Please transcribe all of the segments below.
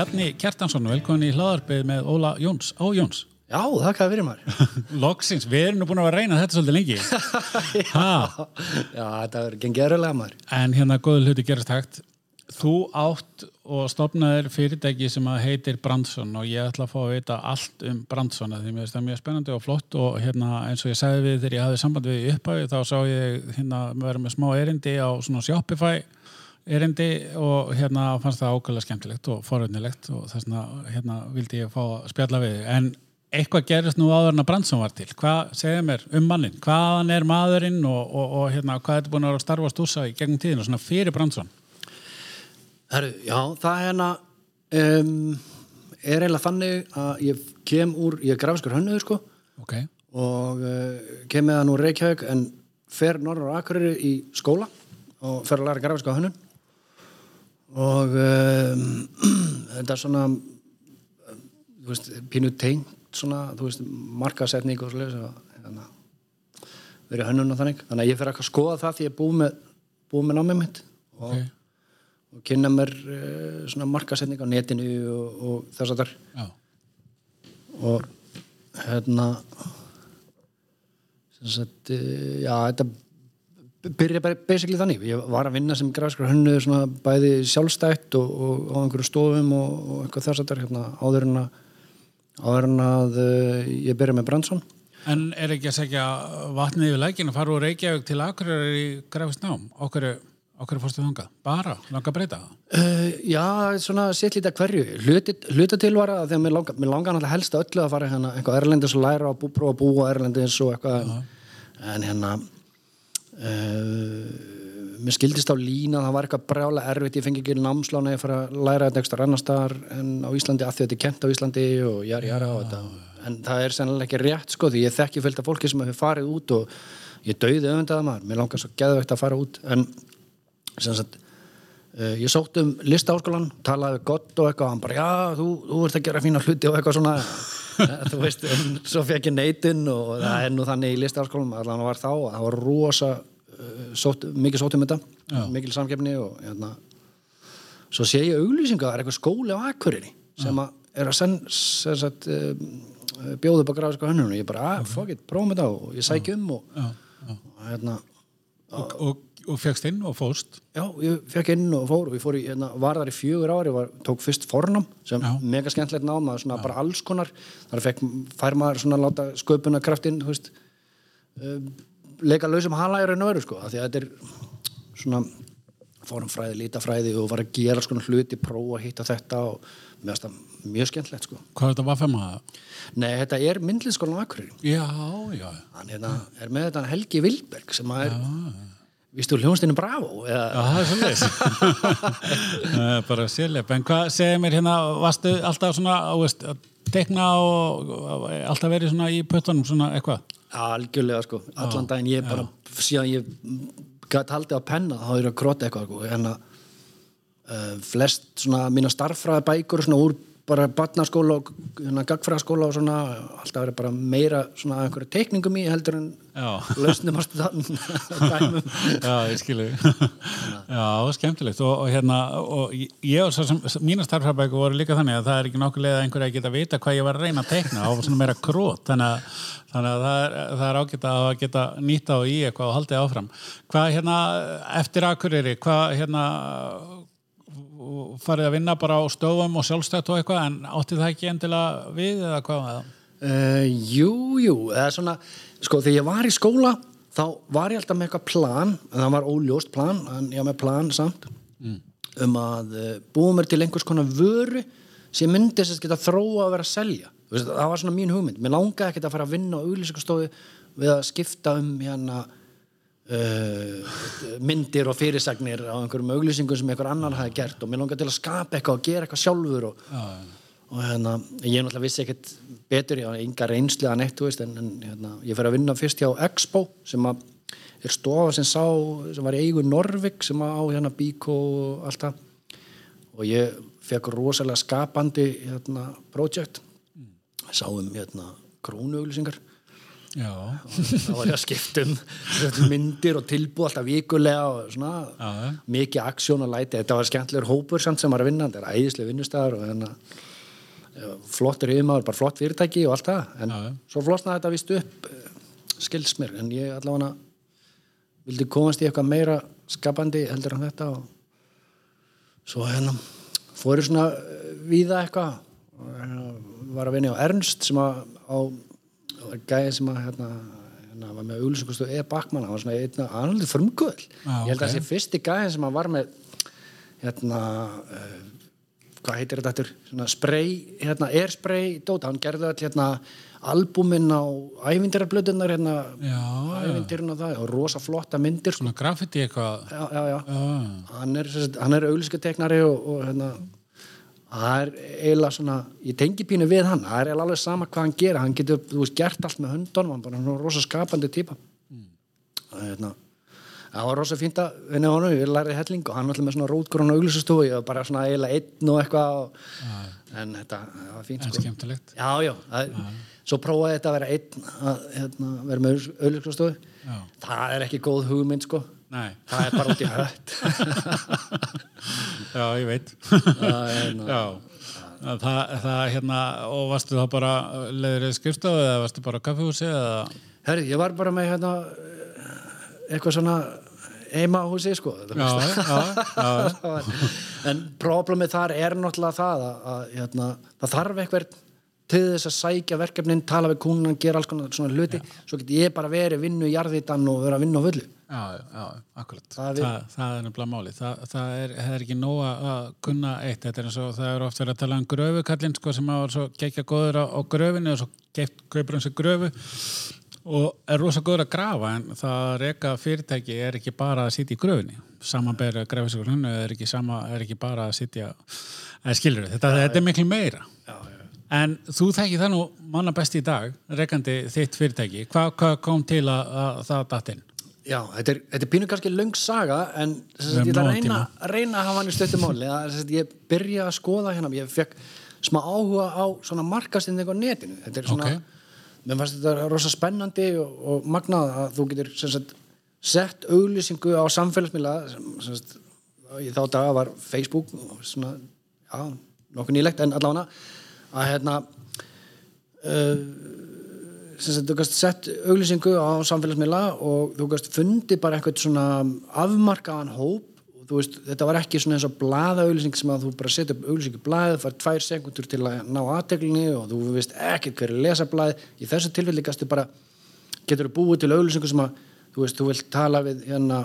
Bjarni Kjartansson, velkomin í hlaðarpið með Óla Jóns á Jóns. Já, þakka að verið maður. Loksins, við erum nú búin að vera að reyna þetta svolítið lengi. ha, Já, þetta verður gengið erulega maður. en hérna góðu hluti gerast hægt. Þú átt og stopnaðir fyrirtæki sem að heitir Brandsson og ég ætla að fá að vita allt um Brandsson því mér finnst það mjög spennandi og flott og hérna eins og ég sagði við þegar ég hafði samband við í upphafi þá sá ég hérna á erindi og hérna fannst það ákveðlega skemmtilegt og forvöldnilegt og þess vegna hérna vildi ég fá að spjalla við en eitthvað gerist nú áður en að Brandsson var til. Hvað segir mér um mannin, hvaðan er maðurinn og, og, og hérna hvað er þetta búin að starfa stúsa í gegnum tíðinu svona fyrir Brandsson? Herru, já, það hérna, um, er eiginlega þannig að ég kem úr, ég er grafiskur hönnuður sko. Ok, og uh, kem með hann úr Reykjavík en fer norður á Akureyri í skóla og fer að læra grafisku hönnun og um, þetta er svona þú veist, pínu tengt svona, þú veist, markasetning og og hérna, verið hönnun og þannig, þannig að ég ekki að skoða það því ég er búið með, búið með námið mitt og, ok, og kynna mér uh, svona markasetning á netinu og, og þess að þar já. Og hérna sem sagt, eh, já, þetta byrja bara basically þannig ég var að vinna sem grafskar hönnu bæði sjálfstætt og, og á einhverju stofum og, og eitthvað þess að hérna, áður en að áður en að uh, ég byrja með Brandsson En er ekki að segja vatnið yfir lækin að fara úr Reykjavík til Akureyrar í grafist nám? Okkur, okkur fórstu þangað? Bara, langa breyta það? uh, já, svona sitt lítið hverju hluti, hluta til var að því að mér langar, mér langar náttúrulega helst öllu að fara hérna eitthvað erlendis og læra og prófa að búa erlendis og eitthvað en hérna uh, mér skildist á lína það var eitthvað brjála erfitt, ég fengi ekki námslána ég fara að læra þetta ekstra annar staðar en á Íslandi að því þetta er kent á Íslandi og jari jara og þetta. En það er sennilega ekki rétt sko því ég þekki fylgta fólki sem hefur farið út og ég dauði öfundaða maður, mér langar svo geðvegt að fara út. En sem sagt uh, ég sótt um listaháskólan talaði gott og eitthvað og hann bara, já, þú, þú ert að gera fína hluti og eitthvað svona. Þú veist, en svo fekk ég neitin og það er nú þannig í listaháskólan allan var þá, að það var rosa uh, sótt, mikið sótt um þetta Já. mikil samkeppni og hérna svo sé ég auglýsinga, það er eitthvað skóli á Akureyri sem að er að senn sem sagt um, bjóðu upp á grafiska hönnun og ég bara, ah, fuck it, prófum þetta og ég sæki um og, Já, já. og hérna Og, og, og fegst inn og fóst? Já, ég fekk inn og fór og ég fór í, hérna, var þar í fjögur ári, var, tók fyrst fornám sem Já. mega skemmtilegt nám, maður svona bara alls konar, þar fekk, fær maður svona að láta sköpuna kraftinn, þú veist uh, leika lausum hala í raun og veru, sko, því að þetta er svona formfræði, lítafræði og var að gera svona hluti, prófa að hitta þetta og finnst það mjög skemmtilegt, sko Hvað er þetta var fem að það? Nei, þetta er myndliðskólan á Akureyri Já, já. hann hérna, er með þetta Helgi Vilberg sem að er, vístu hljónstinu Bravo eða, Já, það er svolítið. Bara sérleip. En hvað segir mér hérna, varstu alltaf svona, þú veist, að tekna og, alltaf verið svona í puttunum, svona eitthvað? Algjörlega sko, allan daginn. Ég bara, síðan ég gæti haldið á penna, þá er ég að krota eitthvað sko, en að uh, flest svona mína starffræða bækur svona úr bara barnaskóla og hérna, gagfræðaskóla og svona alltaf verið bara meira svona einhverju teikningum í heldur en lausnum Já, ég skilu. Já, skemmtilegt. Og, og hérna, og ég og svo sem, mína starfræðbæku voru líka þannig að það er ekki nokkuð leið að einhverja geta vita hvað ég var að reyna að teikna og svona meira krót. Þannig að, þannig að það, er, það er ágætt að geta nýta á í eitthvað og haldið áfram. Hvað hérna, eftir Akureyri, hvað hérna, farið að vinna bara á stofum og sjálfstætt og eitthvað, en átti það ekki endilega við eða hvað með það? Uh, jú, jú, eða svona sko þegar ég var í skóla þá var ég alltaf með eitthvað plan en það var óljóst plan, en ég var með plan samt um að uh, búa mér til einhvers konar vöru sem myndi þess að geta þróa að vera að selja. Það var svona mín hugmynd, mér langaði ekkert að fara að vinna á auglýsingastofu við að skipta um hérna uh, myndir og fyrirsagnir á einhverjum auglýsingum sem einhver annar hafi gert og mér langaði til að skapa eitthvað og gera eitthvað sjálfur og, og hérna, ég náttúrulega vissi ekkert betur, ég hafa enga reynsli að neitt, veist, en, en hérna, ég fer að vinna fyrst hjá Expo sem að er stofa sem sá, sem var í eigu Norvik sem á hérna Bíkó og allt það. Og ég fekk rosalega skapandi hérna projekt sáum hérna krónuauglýsingar. Já, þá var ég að um sagt, myndir og tilbúð alltaf vikulega og svona já, mikið aksjón og læti, þetta var skemmtilegur hópur samt sem var að vinna, þetta er æðislega vinnustæðar og hérna já, flottur yfirmaður, bara flott fyrirtæki og allt það. En Já, svo flosnaði þetta vist upp eh, skils mér, en ég allavega vildi komast í eitthvað meira skapandi heldur en þetta og svo hérna fóru svona eh, víða eitthvað. Var að vinna á Ernst sem að á var gæði sem að hérna, hérna var með auglýsingustu E. Bakmann hann var svona einna annaldi frumgull Ah, ég held að ok. þessi fyrsti gæði sem að var með hérna uh, hvað heitir þetta aftur? svona spray, hérna airspray dóta, hann gerði all hérna albúminn á ævindirarblöðunar hérna ævindirinn og það og rosa flotta myndir sko. Svona graffiti eitthvað. já, já, já. Já, hann er, hann er auglýskuteknari og, og hérna það er eiginlega svona ég tengi pínu við hann, það er eiginlega alveg sama hvað hann gera hann getur, þú veist, gert allt með höndunum hann er bara svona rosa skapandi típa mm. hérna það var rosa fínt að vinna honum, ég lærði helling og hann var alltaf með svona rótgrónu auglýsustofu ég var bara svona eiginlega einn og eitthvað og, en þetta það var fínt en sko skemmtilegt. já, já, það, svo prófaði þetta að vera einn að hérna, vera með auglýskustofu Já. það er ekki góð hugmynd sko Nei. það er bara út í hött Já, ég veit. Það er hérna- Já. Það, það, hérna, og varstu þá bara leðrið skrifstofu eða varstu bara á kaffihúsi eða? Herri, ég var bara með hérna eitthvað svona heima á húsi sko Já, já, já, en problemið þar er náttúrulega það að, að hérna, það þarf eitthvað til þess að sækja verkefnin, tala við kúnan, gera alls konar svona hluti, svo get ég bara verið vinnu í jarðitan og vera að vinna á fullu já, já, akkurat. Það Það, er- það, er nefnilega máli. Það, það, er, það er ekki nóg að kunna eitt. Þetta er eins og það er oft verið að tala um gröfukallinn sko, sem var svo gekka góður á, á gröfinu og svo geitt kaupur hann sér gröfu og er rosa góður að grafa en það að reka fyrirtæki er ekki bara að sitja í gröfinni samanberða grafiskur hann er ekki, sama, er ekki bara að sitja eða skilur þetta, þetta er miklu meira já, já. en þú þekki það nú manna best í dag rekandi þitt fyrirtæki hvað hva kom til að, að það datt inn? Já, þetta er, þetta er pínu kannski löng saga en sagt, ég ætla að reyna, reyna að hafa hann í stöttumáli ég byrja að skoða hérna ég fekk smá áhuga á svona markastinding á netinu. Þetta er svona, mér fannst þetta rosa spennandi og, og magnað að þú getur sagt, sett auglýsingu á samfélagsmiðla sem, sem sagt, í þá daga var Facebook svona, já, nokkuð nýlegt en allavega að hérna sem sagt, þú gast sett auglýsingu á samfélagsmiðla og þú gast fundi bara eitthvað svona afmarkaðan hóp. Og þú veist, þetta var ekki svona eins og blaða auglýsing sem að þú bara setja upp auglýsingu blaðið, fær tvær sekundur til að ná aðteglinni og þú veist ekkert hver er lesa blaðið, í þessu tilfelli gastu bara, getur þú búið til auglýsingu sem að, þú veist, þú vilt tala við hérna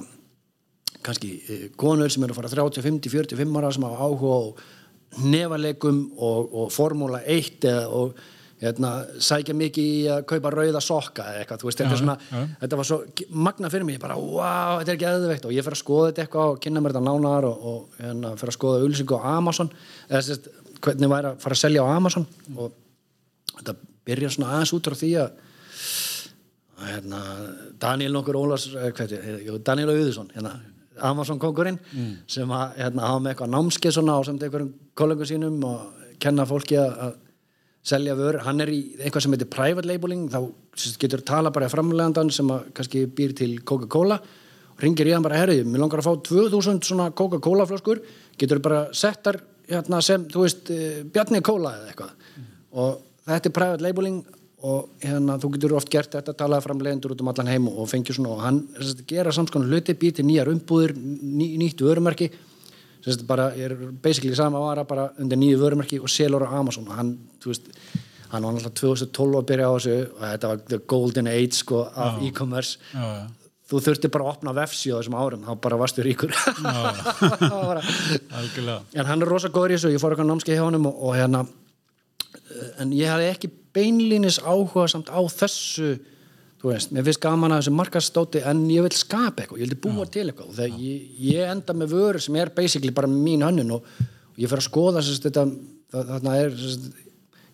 kannski eh, konur sem eru að fara 30, 50, 45 ára sem hafa áhuga á nefalekum og, og formúla 1 eða, og hérna, sækja mikið í að kaupa rauða sokka eða eitthvað, þú veist, þetta, er svona, já. þetta var svo magna fyrir mig, ég bara, wow, þetta er ekki eðveikt og ég fer að skoða þetta eitthvað og kynna mér þetta nánar og, og hérna, fer að skoða auðlýsingu á Amazon. Eða sérst, hvernig væri að fara að selja á Amazon. Og þetta byrja svona aðeins út frá því að hérna, Daniel nokkur Ólars eh, hvað heitir, jú, Daniel Auðursson hérna, Amazon kongurinn sem að hérna, hafa með eitthvað námskeið svona á samt einhverjum kollegum sínum og kenna fólki að selja vör, hann er í eitthvað sem heitir private labeling, þá getur tala bara framlegandan sem að kannski býr til Coca-Cola ringir í hann bara, herri, mér langar að fá 2000 svona Coca-Cola flöskur, getur bara settar hérna, sem, þú veist, eh, Bjarni Cola eða eitthvað. Og þetta er private labeling og hérna þú getur oft gert þetta talaði framlegendur út um allan heim og fengið svona og hann gera samskonu hluti, býr til nýjar umbúðir ný, nýtt vörumerki sem bara er basically sama vara bara undir nýju vörumerki og selur á Amazon. Og hann, þú veist, hann var alltaf 2012 að byrja á þessu og þetta var the golden age sko af e-commerce. Já. þú þurfti bara að opna vefsíu á þessum árum þá bara varstu ríkur. En hann er rosa góður í þessu, ég fór eitthvað námskeið hjá honum og, og hérna eh, en ég hafði ekki beinlínis áhuga samt á þessu þú veist, mér finnst gaman að þessu markastóti en ég vil skapa eitthvað, ég vildi búa til eitthvað. Og þegar ég, ég enda með vöru sem er basically bara mín hönnun og, og ég fer að skoða sérst, þetta, þarna er sérst,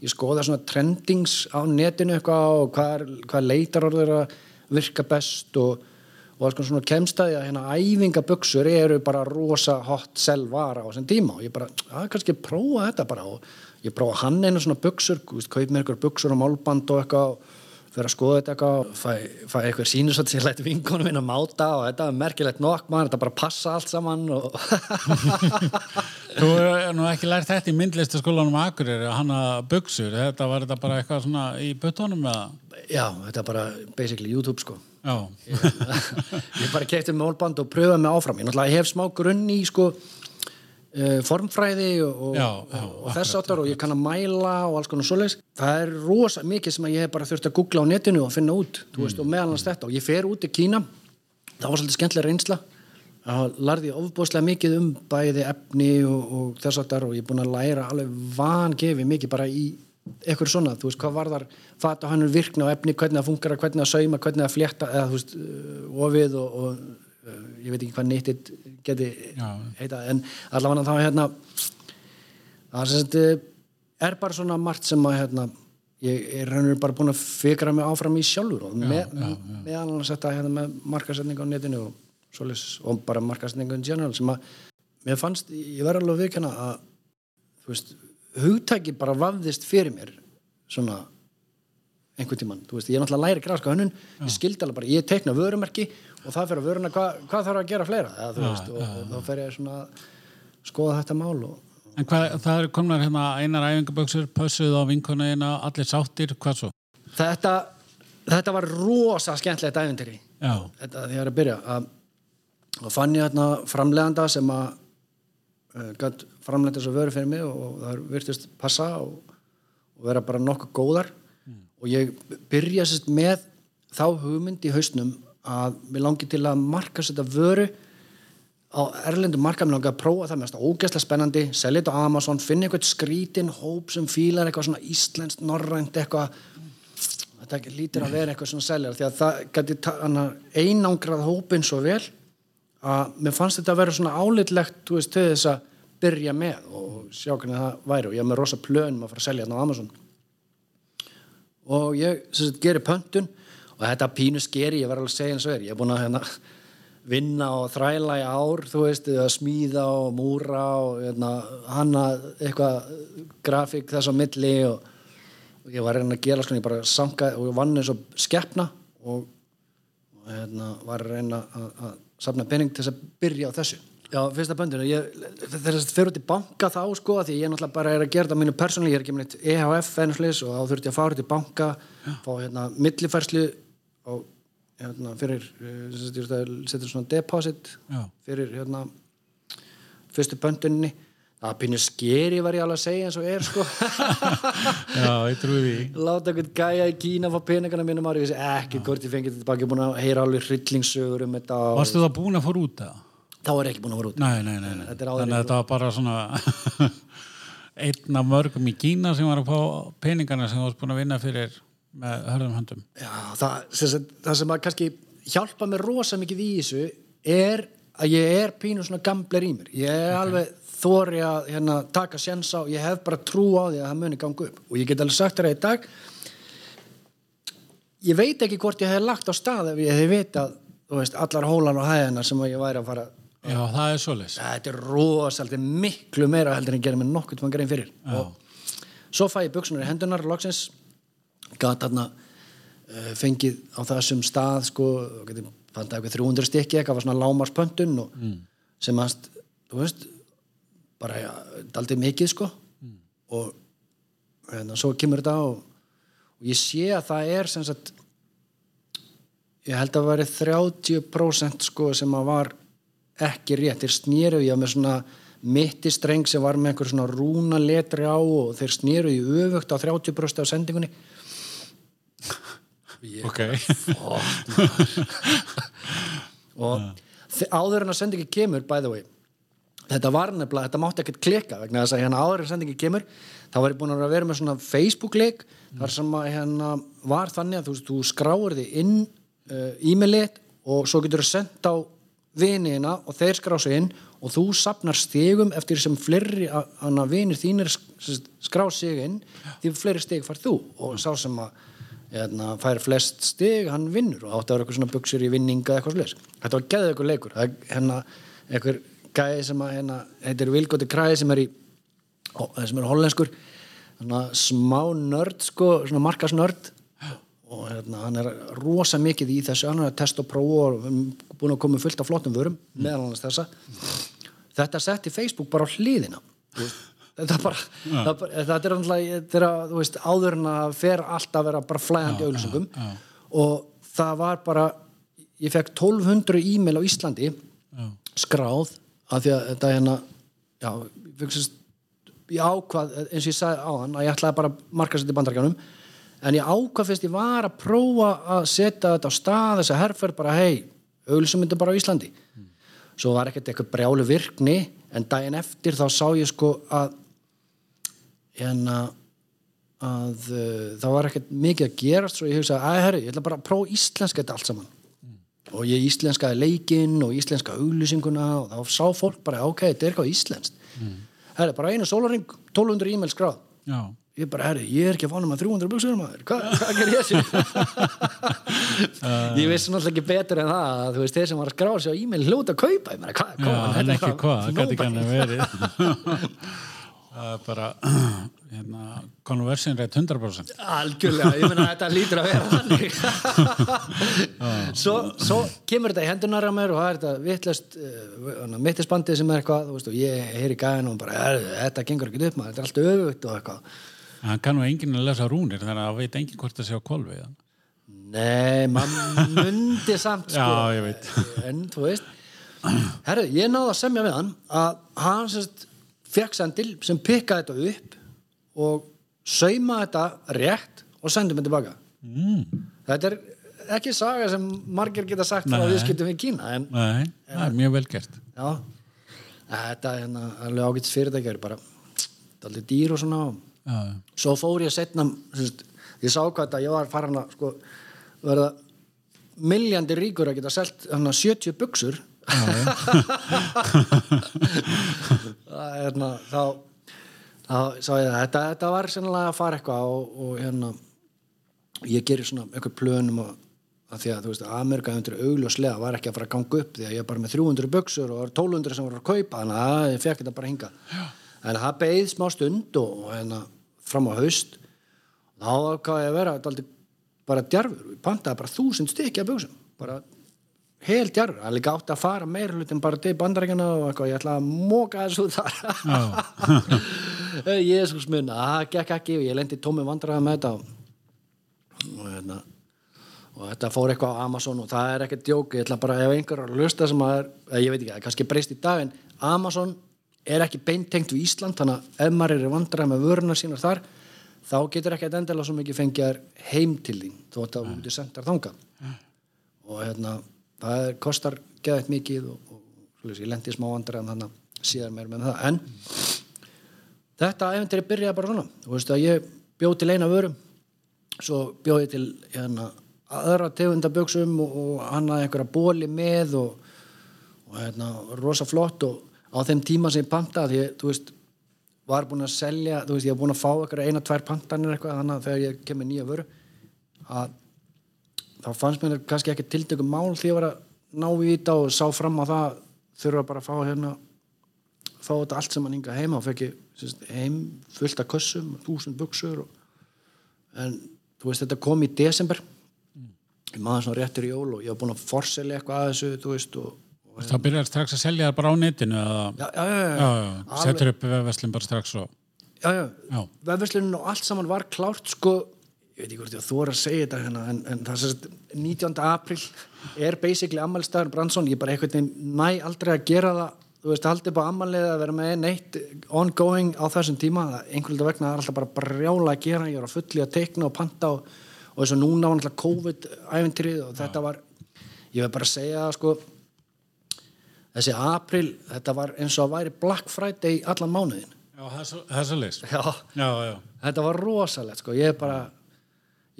ég skoða svona trendings á netinu eitthvað og hvað, hvað leitar orður að virka best og og alls konar svona kemstaði að hérna æfingaböksur eru bara rosa hot sell vara á þessum tíma og ég bara, að kannski prófa þetta bara. Og ég prófa hann einu svona böksur, kaup mér eitthvað böksur og málband og eitthvað fyrir að skoða þetta eitthvað og fæ, fæ eitthvað sínusot sem ég læti vinkonum minn að máta og þetta er merkilegt nokk maður, þetta bara passa allt saman og Þú hefur nú ekki lært þetta í myndlistaskólanum Akureyri að hanna buksur, þetta var þetta bara eitthvað svona í buttónum eða? já, þetta er bara basically YouTube sko. Já, ég bara kefti með málband og pröfaði mig áfram. Ég náttúrulega hef smá grunn í sko formfræði og, Já, já, og, þess áttar og ég kann að mæla og alls konar svoleiðis. Það er rosa mikið sem ég hef bara þurft að googla á netinu og finna út mm. veist, og meðalans þetta. Og ég fer út í Kína. Það var svolítið skemmtilega reynsla. Þá larði ég ofbúðslega mikið um bæði efni og, og þess áttar og ég er búin að læra alveg vangefi mikið bara í eitthvað svona, þú veist, hvað var þar fata hann er virkna á efni, hvernig það funkar hvernig það sauma, hvernig það flétta eða þú veist, uh, ofið og, og ég veit ekki hvað nýttit geti Já. heita, en allavega þá hérna það uh, er bara svona margt sem að hérna ég er raunir bara búin að fikra mig áfram í sjálfur og með, með annars þetta hérna með markasetning á netinu og, svoleiðis, og bara markasetning in general sem að mér fannst, ég verði alveg vikana að þú veist, hugtæki bara vafðist fyrir mér svona einhvern tímann, þú veist, ég er náttúrulega læri gráska hönnun, ég skildi alveg bara, ég tekna vörumerki og það fyrir að vöruna, hva, hvað þarf að gera fleira, eða, þú veist, og, og þá fer ég svona að skoða þetta mál og en hvað, það er komnar hérna einar æfingaböksur, pössuð á vinkonuna allir sáttir, hvað svo? þetta, þetta var rosa skemmtilegt æfintýri Já, þetta því að ég er að byrja að, að fann ég hérna framleganda sem að uh, gætt framleganda að vöru fyrir mig og það virtist passa og, og vera bara nokkuð góðar. Og ég byrja sérst með þá hugmynd í hausnum að mér langi til að marka þetta vöru á erlendum marka mér langi að prófa það. Mest ógeðslega spennandi, selja þetta á Amazon finna eitthvað skrítin hóp sem fílar eitthvað svona íslenskt, norrænt eitthvað. Þetta lítur að vera eitthvað svona seljar því að það gæti einangrað hópin svo vel að mér fannst þetta að vera svona álitlegt þú veist, til þess að byrja með og sjá hvernig það væri. Og ég haf með rosa plönum að fara að selja þetta á Amazon. Og ég sem sagt gerir pöntun og þetta pínu skeri, ég var alveg að segja eins og er. Ég er búin að hérna, vinna og þræla í ár, þú veist, að smíða og múra og hérna, hanna eitthvað grafík þess á milli og, og ég var reyna að gera sko, ég bara sanka og vann eins og skeppna og, og hérna, var reyna að, að safna penning til þess að byrja á þessu. Já, fyrsta böndinu, ég þegar þess að fyrir út í banka þá sko, því ég náttúrulega bara er að gera það mínu persónulega, ég er ekki með neitt EHF ennuslis og þá þurfti ég að fara út í banka fá hérna millifærslu og hérna fyrir eh, setur svona deposit Já. fyrir hérna fyrstu bönduninni það pínu skeri var ég alveg að segja eins og er sko. Já, ég trúi því. Láta eitthvað gæja í Kína fá peningana mínum ári, ég vissi ekki hvort ég fengið þetta tilbaka, ég er búin að heyra alveg hryllingssögur um þetta Varstu það búin að fór út það? þá er ekki búin að fara út. Nei, nei, nei, Þannig að þetta var bara svona einn af mörgum í Kína sem var að fá peningana sem þú varst búin að vinna fyrir með hörðum höndum. Já, það, sem, það sem að kannski hjálpa mér rosa mikið í þessu er að ég er pínu svona gambler í mér. Ég er alveg þóri að hérna, taka sjens á, ég hef bara trú á því að það muni ganga upp. Og ég get alveg sagt þér að í dag ég veit ekki hvort ég hef lagt á stað ef ég hef vitað þú veist, allar hólan og hæðina sem ég væri að fara Já, það er svoleiðis. Þetta er rosa, þetta er miklu meira heldur en gerir mér nokkurt mann grein fyrir. Já. og svo fæ ég buksunar í hendunar loksins gat þarna uh, fengið á þessum stað sko, fannst eitthvað 300 stykki eitthvað var svona lámarspöntun mm. sem að, þú veist bara, ja, daldið mikið sko mm. og hérna, svo kemur þetta og, og ég sé að það er sem sagt ég held að það væri 30% sko sem að var ekki rétt, þeir snýru ég með svona mittistreng sem var með einhver svona rúna letri á og þeir snýru í öfugt á 30% af sendingunni Ok. og þe- áður en að sendingi kemur by the way þetta var nefnilega, þetta mátti ekkert klikka vegna þess að hérna áður en sendingi kemur þá var ég búin að vera með svona Facebook-leik þar sem að hérna var þannig að þú, þú skráir þig inn uh, e-mailið og svo getur þú sendt á viniðina og þeir skrá sig inn og þú sapnar stigum eftir sem fleiri að vinir þínir sk- skrá sig inn því fleiri stig far þú og sá sem að hérna, fær flest stig, hann vinnur og átti að vera eitthvað svona buksur í vinninga eitthvað slags. Þetta var geðið eitthvað leikur. Er hérna eitthvað gæði sem að hérna, heitir Vilgóti Kræði sem er í ó, sem er hollenskur svona smá nörd sko, svona markasnörd og hérna, hann er rosa mikið í þessu hann er að testa og prófa og erum búin að koma fullt af flottum vörum meðal annars þessa þetta setti Facebook bara á hliðina. Þetta er bara, það, bara þetta er náttúrulega þetta er að, þú veist, áður en að fer alltaf að vera bara flæðandi auðlýsingum og það var bara ég fekk 1200 e-mail á Íslandi skráð af því að þetta hérna já, sérst ég ákvað, eins og ég sagði á hann að ég ætlaði bara að marka sér til bandarækjanum en ég ákvað fyrst ég var að prófa að setja þetta á stað þess að herrferð bara hei, auðlýsum þetta bara á Íslandi. Svo var ekkert eitthvað brjálu virkni en daginn eftir þá sá ég sko að hérna að uh, það var ekkert mikið að gerast svo ég hugsaði, að herri, ég ætla bara að prófa íslenska þetta allt saman. Og ég íslenskaði leikinn og íslenska auglýsinguna og þá sá fólk bara, ok, þetta er eitthvað íslenskt. Mm. herri, bara einu sólaring 1200 e-mail skráð. Já. ég bara, herri, ég er ekki að fána með 300 buksur maður, hvað hva ger ég sér ég vissi náttúrulega ekki betur en það að þú veist, þeir sem var að skráða sér á e-mail hljóta að kaupa, ég meina, hvað, hvað en hvað, það er bara hérna, conversion rate 100% algjörlega, ég meina þetta lítur að vera þannig. Svo, svo kemur þetta í hendunar á mér og það er þetta vittlust uh, mittisbandið sem er eitthvað veist, og ég heyri gæðin og bara, "Er, þetta gengur ekki upp maður, þetta er allt öfugt og eitthvað. Hann kann nú enginn að lesa rúnir þannig að það veit enginn hvort það sé á kolvi Nei, maður myndi samt sko, Já, ég veit. En þú veist Herru, ég náði að semja við hann að hann sérst fekk sendil sem pikkaði þetta upp og sauma þetta rétt og sendi mig tilbaka. Mm. Þetta er ekki saga sem margir geta sagt frá Nei. viðskiptum við Kína en Nei, það er mjög vel gert. Já, þetta er hérna alveg ágætis fyrirtækjari bara þetta er alveg dýr og svona. Já, svo fór ég setna sérst, ég sá hvað þetta, ég var farin að sko, verða miljandi ríkur að geta hana 70 buksur það er hérna þá, þá sá ég það. Þetta, þetta var sennilega að fara eitthvað og, og hérna ég gerir svona eitthvað plönum að, að því að þú veist Amerika undir augljóslega var ekki að fara að ganga upp því að ég er bara með 300 buksur og það var 1200 sem voru að kaupa þannig að ég fekk þetta bara hinga en það beið smá stund og, og hérna fram á haust þá ákvað ég að vera bara djarfur. Ég pantaði bara þúsund stykki af buksum bara hel djarfur, það er líka átt að fara meira hlutin bara til bandarækjana og eitthvað, ég ætla að móka þessu þar. Jésús mun, það gekk ekki og ég lendi tómi vandræða með þetta. Og, og hérna og þetta fór eitthvað á Amazon og það er ekkert djók, ég ætla bara ef einhver er að lusta sem að er, eða ég veit ekki, það er kannski breyst í dag en Amazon er ekki beintengt við Ísland, þannig að ef maður er vandræða með vöruna sínar þar þá getur ekki endilega svo mikið fengið þær heim til þín, þú ætti að það er, kostar geðið mikið og, og svoleiðis, ég lendi í smá vandræðan þannig að síðar meir með það. En þetta eventri byrjaði bara svona. Þú veist að ég bjóð til eina vörum svo bjóð ég til hérna, aðra tegundaböksum og, og hann að einhverja bóli með og, og hérna, rosa flott og á þeim tíma sem ég pantaði því, þú veist, var búin að selja þú veist, ég var búin að fá einhverja eina, tvær pantanir eitthvað, þannig að þegar ég kemur nýja vöru að þá fannst mér kannski ekki tiltökum mál því að vera ná í þetta og sá fram á það þurfa bara að fá hérna fá þetta allt sem hann hinga heima og fekk heim fullt af kössum þúsund buksur og, en þú veist þetta kom í desember. Ég maður svona réttur í jól og ég var búin að forselja eitthvað að þessu þú veist og, og Það byrjar strax að selja það bara á netinu eða, já, já, já, já, já, já, setur upp vefverslun bara strax og já, já. Já. vefverslunin og allt saman var klárt sko, ég veit ekki hvort ég er að segja þetta hérna, en, en það er sérst 19. april er basically ammælstæður Branson, ég bara veginn næ aldrei að gera það. Þú veist, haldið bara ammælið að vera með neitt ongoing á þessum tíma. Einhvern veginn vegna það er alltaf bara brjála að gera. Ég er að fulli að teikna og panta og, og þess að núna var alltaf COVID-æventrið og þetta var, ég vil bara segja sko þessi april, þetta var eins og að væri Black Friday allan mánuðin Já, það er svo- er leys þetta var rosalegt sko, ég bara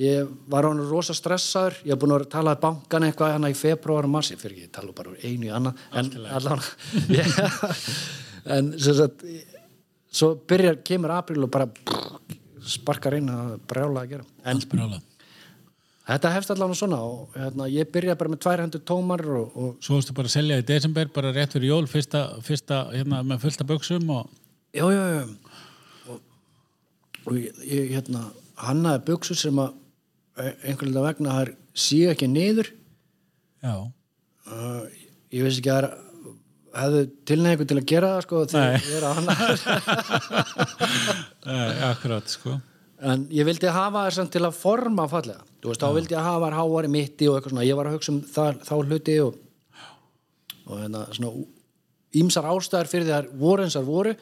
ég var hann rosa stressaður. Ég hef búin að tala að bankan eitthvað hana í februar og mars, ég fyrir ekki, ég tala bara úr einu í annað en allan en sem sagt svo byrjar, kemur april og bara sparkar inn að brjála að gera. En allt brjálað þetta hefst allan svona og hérna, ég byrja bara með tvær hendur tómar og, og Svo varstu bara að selja í desember, bara rétt fyrir jól fyrsta, fyrsta hérna, með fullta buksum og já, já, já. Og, og ég, hérna hannaði buksur sem að einhvern veginn vegna það sé ekki niður. Já, uh, ég veist ekki að það hefðu tilneigu til að gera það sko þegar ég er að hana eh, akkurat sko. En ég vildi hafa það til að forma fallega. Þú veist, þá vildi ég hafa háari mitti og eitthvað svona, ég var að hugsa um það, þá hluti og, og hérna svona ímsar ástæðar fyrir því að voru og voru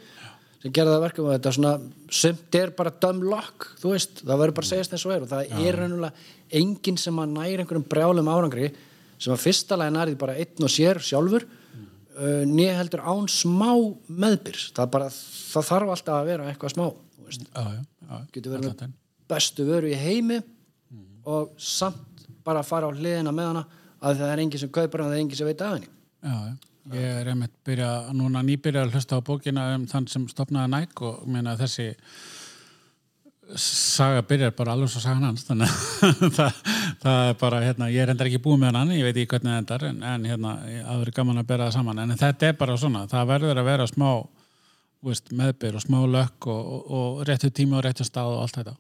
sem gerði það verkum að þetta svona sumt er bara dumb luck þú veist, það verður bara að segjast eins og er og það er reynulega enginn sem að næra einhverjum brjálum árangri sem að fyrsta lagi nærið bara einn og sér sjálfur mm. uh, nýja heldur án smá meðbyrs. Það, bara, það þarf alltaf að vera eitthvað smá þú veist. Já, já, já, getur verið bestu vöru í heimi og samt bara að fara á hliðina með hana að það er enginn sem kaupar hana það er enginn sem veit af henni. Já, já. Ég er einmitt byrja, núna nýbyrja að hlusta á bókina um þann sem stopnaði Nike og meina þessi saga byrjar bara alveg svo sagan hans þannig að það, það er bara hérna, ég er endar ekki búið með hann ég veit ekki hvernig það endar en, en hérna, það verður gaman að bera það saman. En þetta er bara svona, það verður að vera smá veist, meðbyr og smá lökk og, og, og réttu tími og réttu stað og allt þetta.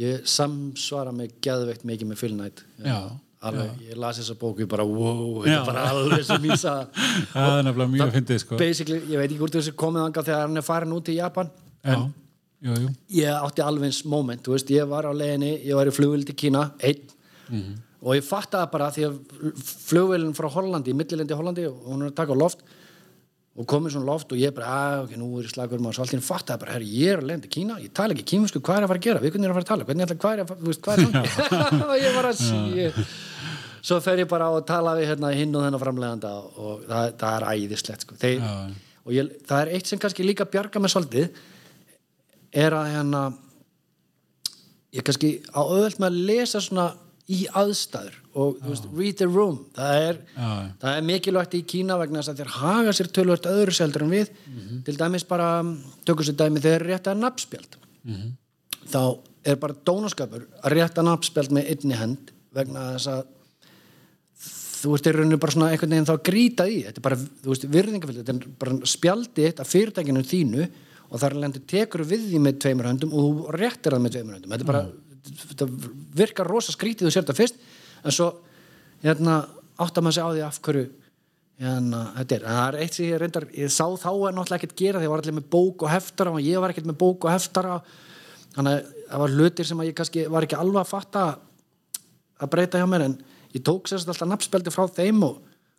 Ég samsvara mig geðveikt mikið með Phil Knight. Já, alveg, ég las þessa bóku bara wow, þetta er bara alveg sem ég sagði það er nefnilega mjög fyndið sko. ég veit ekki hvort þessi komið anga þegar hann er farin út í Japan. Já, jú, jú. Ég átti alveg eins moment, veist, ég var á leiðinni ég var í flugvild í Kína, einn. Mhm. og ég fattaði bara því að flugvildin frá Hollandi, millilendi Hollandi og hún er að taka loft og komið svona loft og ég bara, að, ok, nú er ég slagur maður svo allt í einu fattaði bara, herri, ég er að leiðin í Kína ég tala ekki kímisku, hvað er að fara að gera, við hvernig er að fara að tala? Hvernig er að, hvað er að, þú veist, hvað er það og ég var að sí svo fer ég bara á að tala við hérna hinn og þennan framleganda og það, það er æðislegt sko. Þeir, og ég, það er eitt sem kannski líka bjarga með svolítið er að hérna ég kannski á öðvöld með að lesa svona í aðstæður og þú veist, read the room. Það er, það er mikilvægt í Kína vegna þess að þeir haga sér tölvöld öðru seldur en við. Til dæmis bara, tökum sér dæmi þeir rétta nafnspjald. Þá er bara dónaskapur að rétta nafnspjald með einni hend vegna þess að þú veist, þeir rauninu bara svona einhvern veginn þá að grýta í. Þetta er bara, þú veist, virðingafylg þetta er bara spjaldi eitt af fyrirtækinu þínu og þar lendi tekur við því með tveimur höndum og þú réttir það með tveimur höndum. Þetta er bara, þetta virkar rosa skrítið þú sér þetta fyrst en svo, hérna, áttar maður sig á því af hverju hérna, þetta er, en það er eitt sem ég reyndar ég sá þá er náttúrulega ekkert gera því ég var allir með bók og heftara og ég var ekkert með bók og heftara þannig að það var hlutir sem ég kannski var ekki alveg að fatta að breyta hjá mér en ég tók sérst alltaf nafnspeldi frá þeim og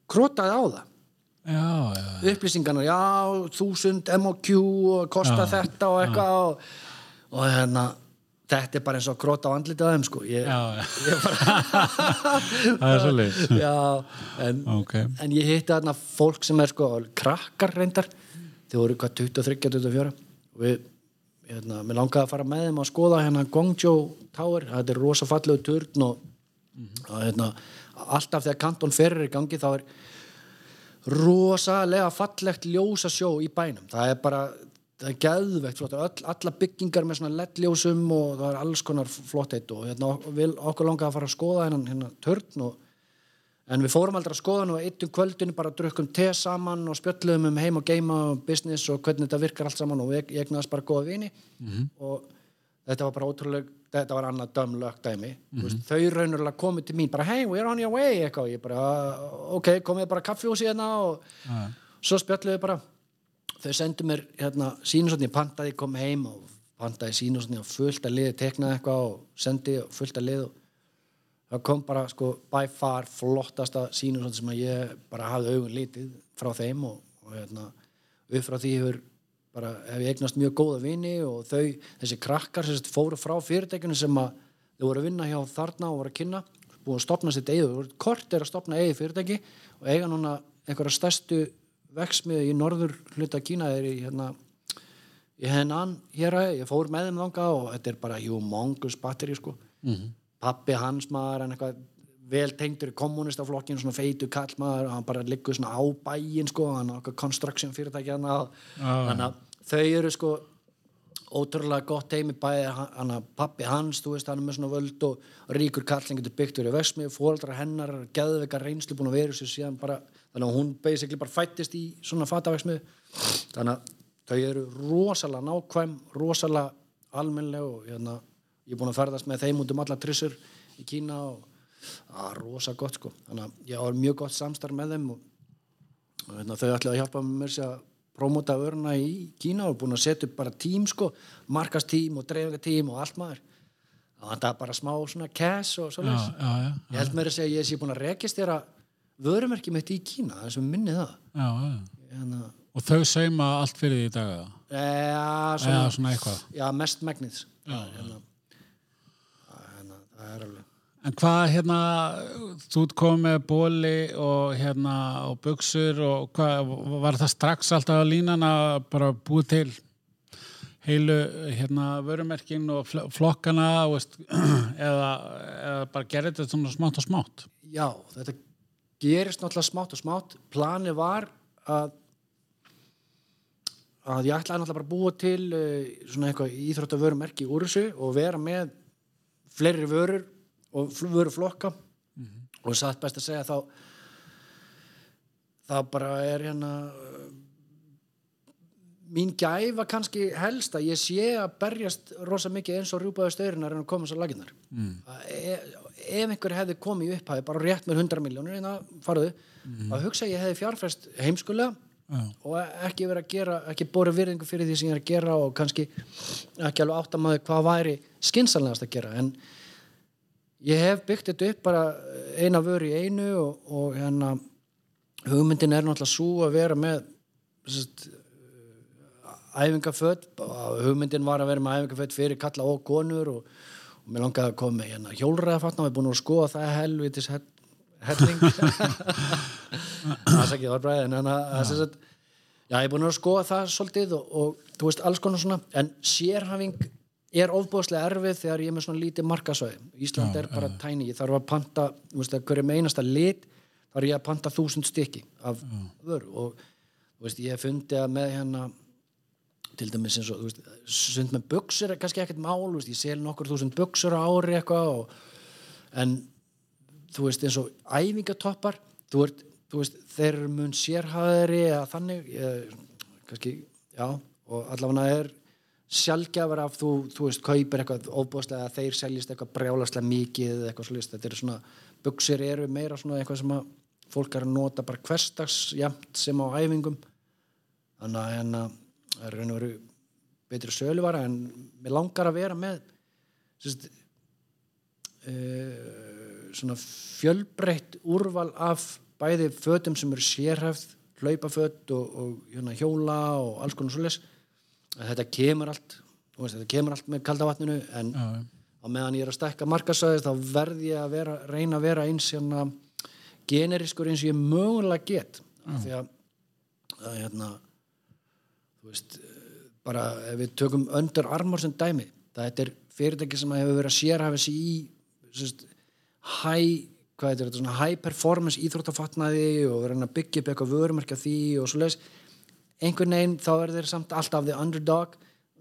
krótaði á það. Já, já, upplýsingarnar, já, þúsund MOQ og kosta Já, þetta og eitthvað og, og hérna þetta er bara eins og króta á andlitið þeim sko. Ég, já, ég bara það er svolítið já, en, Ok, en ég hitti þarna fólk sem er sko krakkar reyndar. Þau voru hvað 23, 24 og við, hérna, langaði að fara með þeim að skoða hérna Gongjo Tower. Þetta er rosa fallegu turn og, og hérna, alltaf þegar kanton ferir í gangi þá er rosalega fallegt ljósasjó í bænum. Það er bara, það er geðveikt flott Öll, alla byggingar með svona LED-ljósum og það er alls konar flott eitt og hérna, vil, okkur langaði að fara að skoða hennan hérna, törn og En við fórum aldrei að skoða nú eitt um kvöldinu bara drukkum te saman og spjöllum um heim og geima og business og hvernig þetta virkar allt saman og ég egnaðist bara góða vini og þetta var bara ótrúlega þetta var annað dömlögt dæmi. Mm veist, þau raunverulega komið til mín bara hey, we're on your way eitthvað og ég bara ok, komið bara kaffihúsi hérna og svo spjöllum við bara þau sendu mér hérna sínusotni, pantaði, kom heim og pantaði sínusotni og fullt að liði teknaði eitthvað og sendi og fullt að lið og það kom bara sko by far flottasta sínum sem að ég bara hafði augun lítið frá þeim og, og hérna, upp frá því hefur bara hef ég eignast mjög góða vini og þau, þessi krakkar sem fóru frá fyrirtækinu sem að þau voru að vinna hjá þarna og voru að kynna búin að stopna sitt eigið, kort er að stopna eigið fyrirtæki og eiga núna einhverja stærstu veksmiðu í norður hluta Kína er í hérna í hennan hér að ég fór með þeim þanga og þetta er bara humongous batteri sko. -hmm. pappi hans maður hann eitthvað vel tengdur í kommunistaflokkinu svona feitu kall maður hann bara liggur svona á bæin sko hann á eitthvað construction fyrirtæki hann að þannig að þau eru sko ótrúlega gott heimi bæði hann að pappi hans, þú veist, hann er með svona völd og ríkur kall, hann getur byggt verið veksmið, fóreldrar hennar, geðveika reynslu búin að vera sér síðan bara, þannig að hún basically bara fættist í svona fataveksmið þannig að þau eru rosalega nákvæm rosalega almennleg og hérna, ég er búin að ferðast með þeim út um alla trissur í Kína og það er rosa gott sko. Þannig að ég var mjög gott samstarf með þeim og, og hérna, þau ætlaði að hjálpa mér sér að promota örna í Kína og búin að setja upp bara tím sko markastím og dreifingatím og allt maður. Það er bara smá svona cash og svona ég held mér að segja ég sé búin að rekistera vörumerki mitt í Kína þess að minni það já, já. hérna, og þau sauma allt fyrir því í dag eða? eða, svona, eða svona eitthvað já, mest megnis hérna, hérna, það er alveg En hvað hérna, þú komið með bóli og hérna og buksur og hvað, var það strax alltaf að línan að bara búið til heilu hérna vörumerkin og fl- flokkana veist, eða, eða bara gerði þetta svona smátt og smátt? Já, þetta gerist náttúrulega smátt og smátt. Planið var að að ég ætlaði náttúrulega bara að búa til uh, svona eitthvað íþróttavörumerki úr þessu og vera með fleiri vörur og fl- vöruflokka og satt best að segja þá þá bara er hérna mín gæfa kannski helst að ég sé að berjast rosa mikið eins og rjúpaði stöðurinn að reyna að koma svo laginnar mm. ef, ef einhver hefði komið í upphæði bara rétt með 100 miljónur en það farðu mm. að hugsa að ég hefði fjárfæst heimskulega Já. og ekki verið að gera ekki bóra virðingu fyrir því sem ég er að gera og kannski ekki alveg áttamaði hvað væri skinsanlegast að gera en ég hef byggt þetta upp bara eina vöru í einu og, og hérna hugmyndin er náttúrulega svo að vera með sest, æfingaföt hugmyndin var að vera með æfingaföt fyrir kalla og konur og, og mér langaði að koma með hérna, hjólræðafatna við erum búin að skoða það helvitis hell, helling. Það er ekki það bræði en þannig að þess að já, ég er búin að skoða það svolítið og, og þú veist alls konar svona en sérhæfing er ofbúðslega erfið þegar ég er með svona lítið markasvæði Ísland er bara tæni, ég þarf að panta veist að hverju með einasta lit þarf ég að panta þúsund stykki af vöru og veist ég hef fundið að með hérna til dæmis eins og veist, sund með buksur er kannski ekkert mál, veist, ég sel nokkur þúsund buksur á ári eitthvað og, en þú veist eins og æfingatoppar þú, ert, þú veist, þeir mun sérhæðari eða þannig ég, kannski, já, og allavega er sjálfgjafar af þú, þú veist, kaupir eitthvað óbúðslega þeir seljist eitthvað brjálaslega mikið eða eitthvað svolítið, þetta eru svona buksir eru meira svona eitthvað sem að fólk er að nota bara hverstags jæmt sem á æfingum. Þannig að hérna það er raun og veru betri söluvara en mér langar að vera með sérst, uh, svona fjölbreytt úrval af bæði fötum sem eru sérhæfð hlaupaföt og, og hérna, hjóla og alls konar svoleiðis. Þetta kemur allt veist, þetta kemur allt með kaldavatninu en á meðan ég er að stekka markasvæðis þá verð ég að vera, reyna að vera eins hérna, generiskur eins og ég mögulega get. Af því að, að hérna, veist bara ef við tökum Under Armour sem dæmi, það er fyrirtæki sem hefur verið að sérhafa sig í sérst, high hvað þetta, svona high performance íþróttafatnaði og verið að byggja upp eitthvað vörumarka því og svo leiðis einhvern veginn þá er þeir samt alltaf the underdog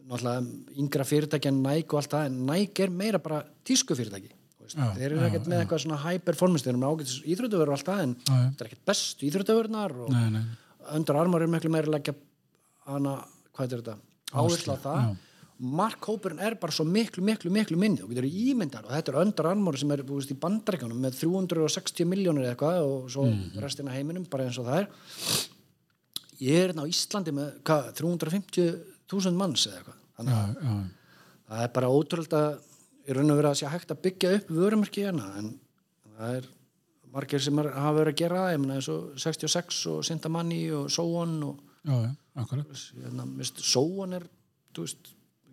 náttúrulega yngra fyrirtæki en Nike og allt það en Nike er meira bara tísku fyrirtæki veist. Já, þeir eru ekkert með eitthvað svona high performance þeir eru með ágætis íþróttavörur og allt það en Já, já. þetta er ekkert bestu íþróttavörunar og. Under Armour er miklu meira að leggja hana, hvað er þetta? Áherslu á það. já. Mark Hópurinn er bara svo miklu, miklu, miklu minni. Og getur ímyndar og þetta er Under Armour sem er þú veist, í bandaríkjunum með 360 miljónir eða eitthvað og svo Mhm. restina heiminum bara eins og það er. Ég er hérna á Íslandi með hvað, 350.000 manns eða eitthvað. Þannig að já, það er bara ótrúlega í raun og verið að sé hægt að byggja upp vörumarki hérna en það er margir sem er, hafa verið að gera ég meina eins og 66 og Sintamanni og Sóon og já, já, akkurat hérna, Sóon er þú veist,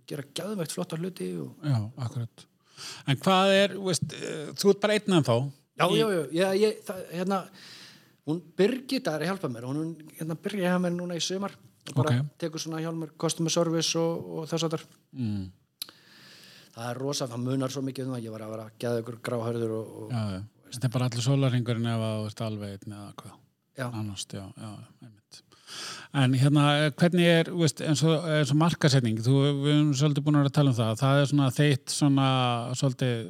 gera gæðveikt flotta hluti og... Já, akkurat En hvað er, veist, eh, þú ert bara einn en þá já, já, já, ég, ég, það, hérna hún Birgitta er að hjálpa mér hún hérna, byrja hjá mér núna í sumar og bara Ok. tekur svona hjá mér customer service og, og þess að mm. það er rosa, það munar svo mikið um það ég var að vera að geða ykkur gráhörður og, og Já, já, þetta er bara allir að þú ert alveg einn eða hvað Já. annars, já, já, einmitt En hérna, hvernig er veist, eins, og, og markasetning við erum svolítið búin að tala um það það er svona þeitt svona svolítið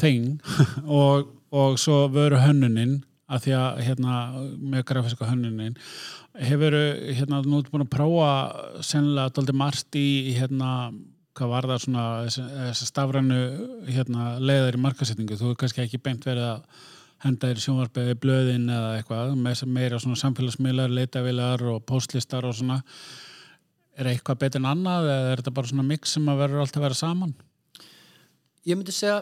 þing og, og svo vöru hönnunin að því að hérna með grafíska hönnunin hefur hérna nú ert búin að prófa sennilega daldið margt í hérna hvað var það svona þess stafrænu hérna, leiðar í markasetningu, þú hefur kannski ekki beint verið að henda þér sjónvarpiði blöðin eða eitthvað, meira svona samfélagsmiðlar, leitavilar og postlistar og svona. Er eitthvað betur en annað eða er þetta bara svona mix sem að verður alltaf að vera saman? Ég myndi segja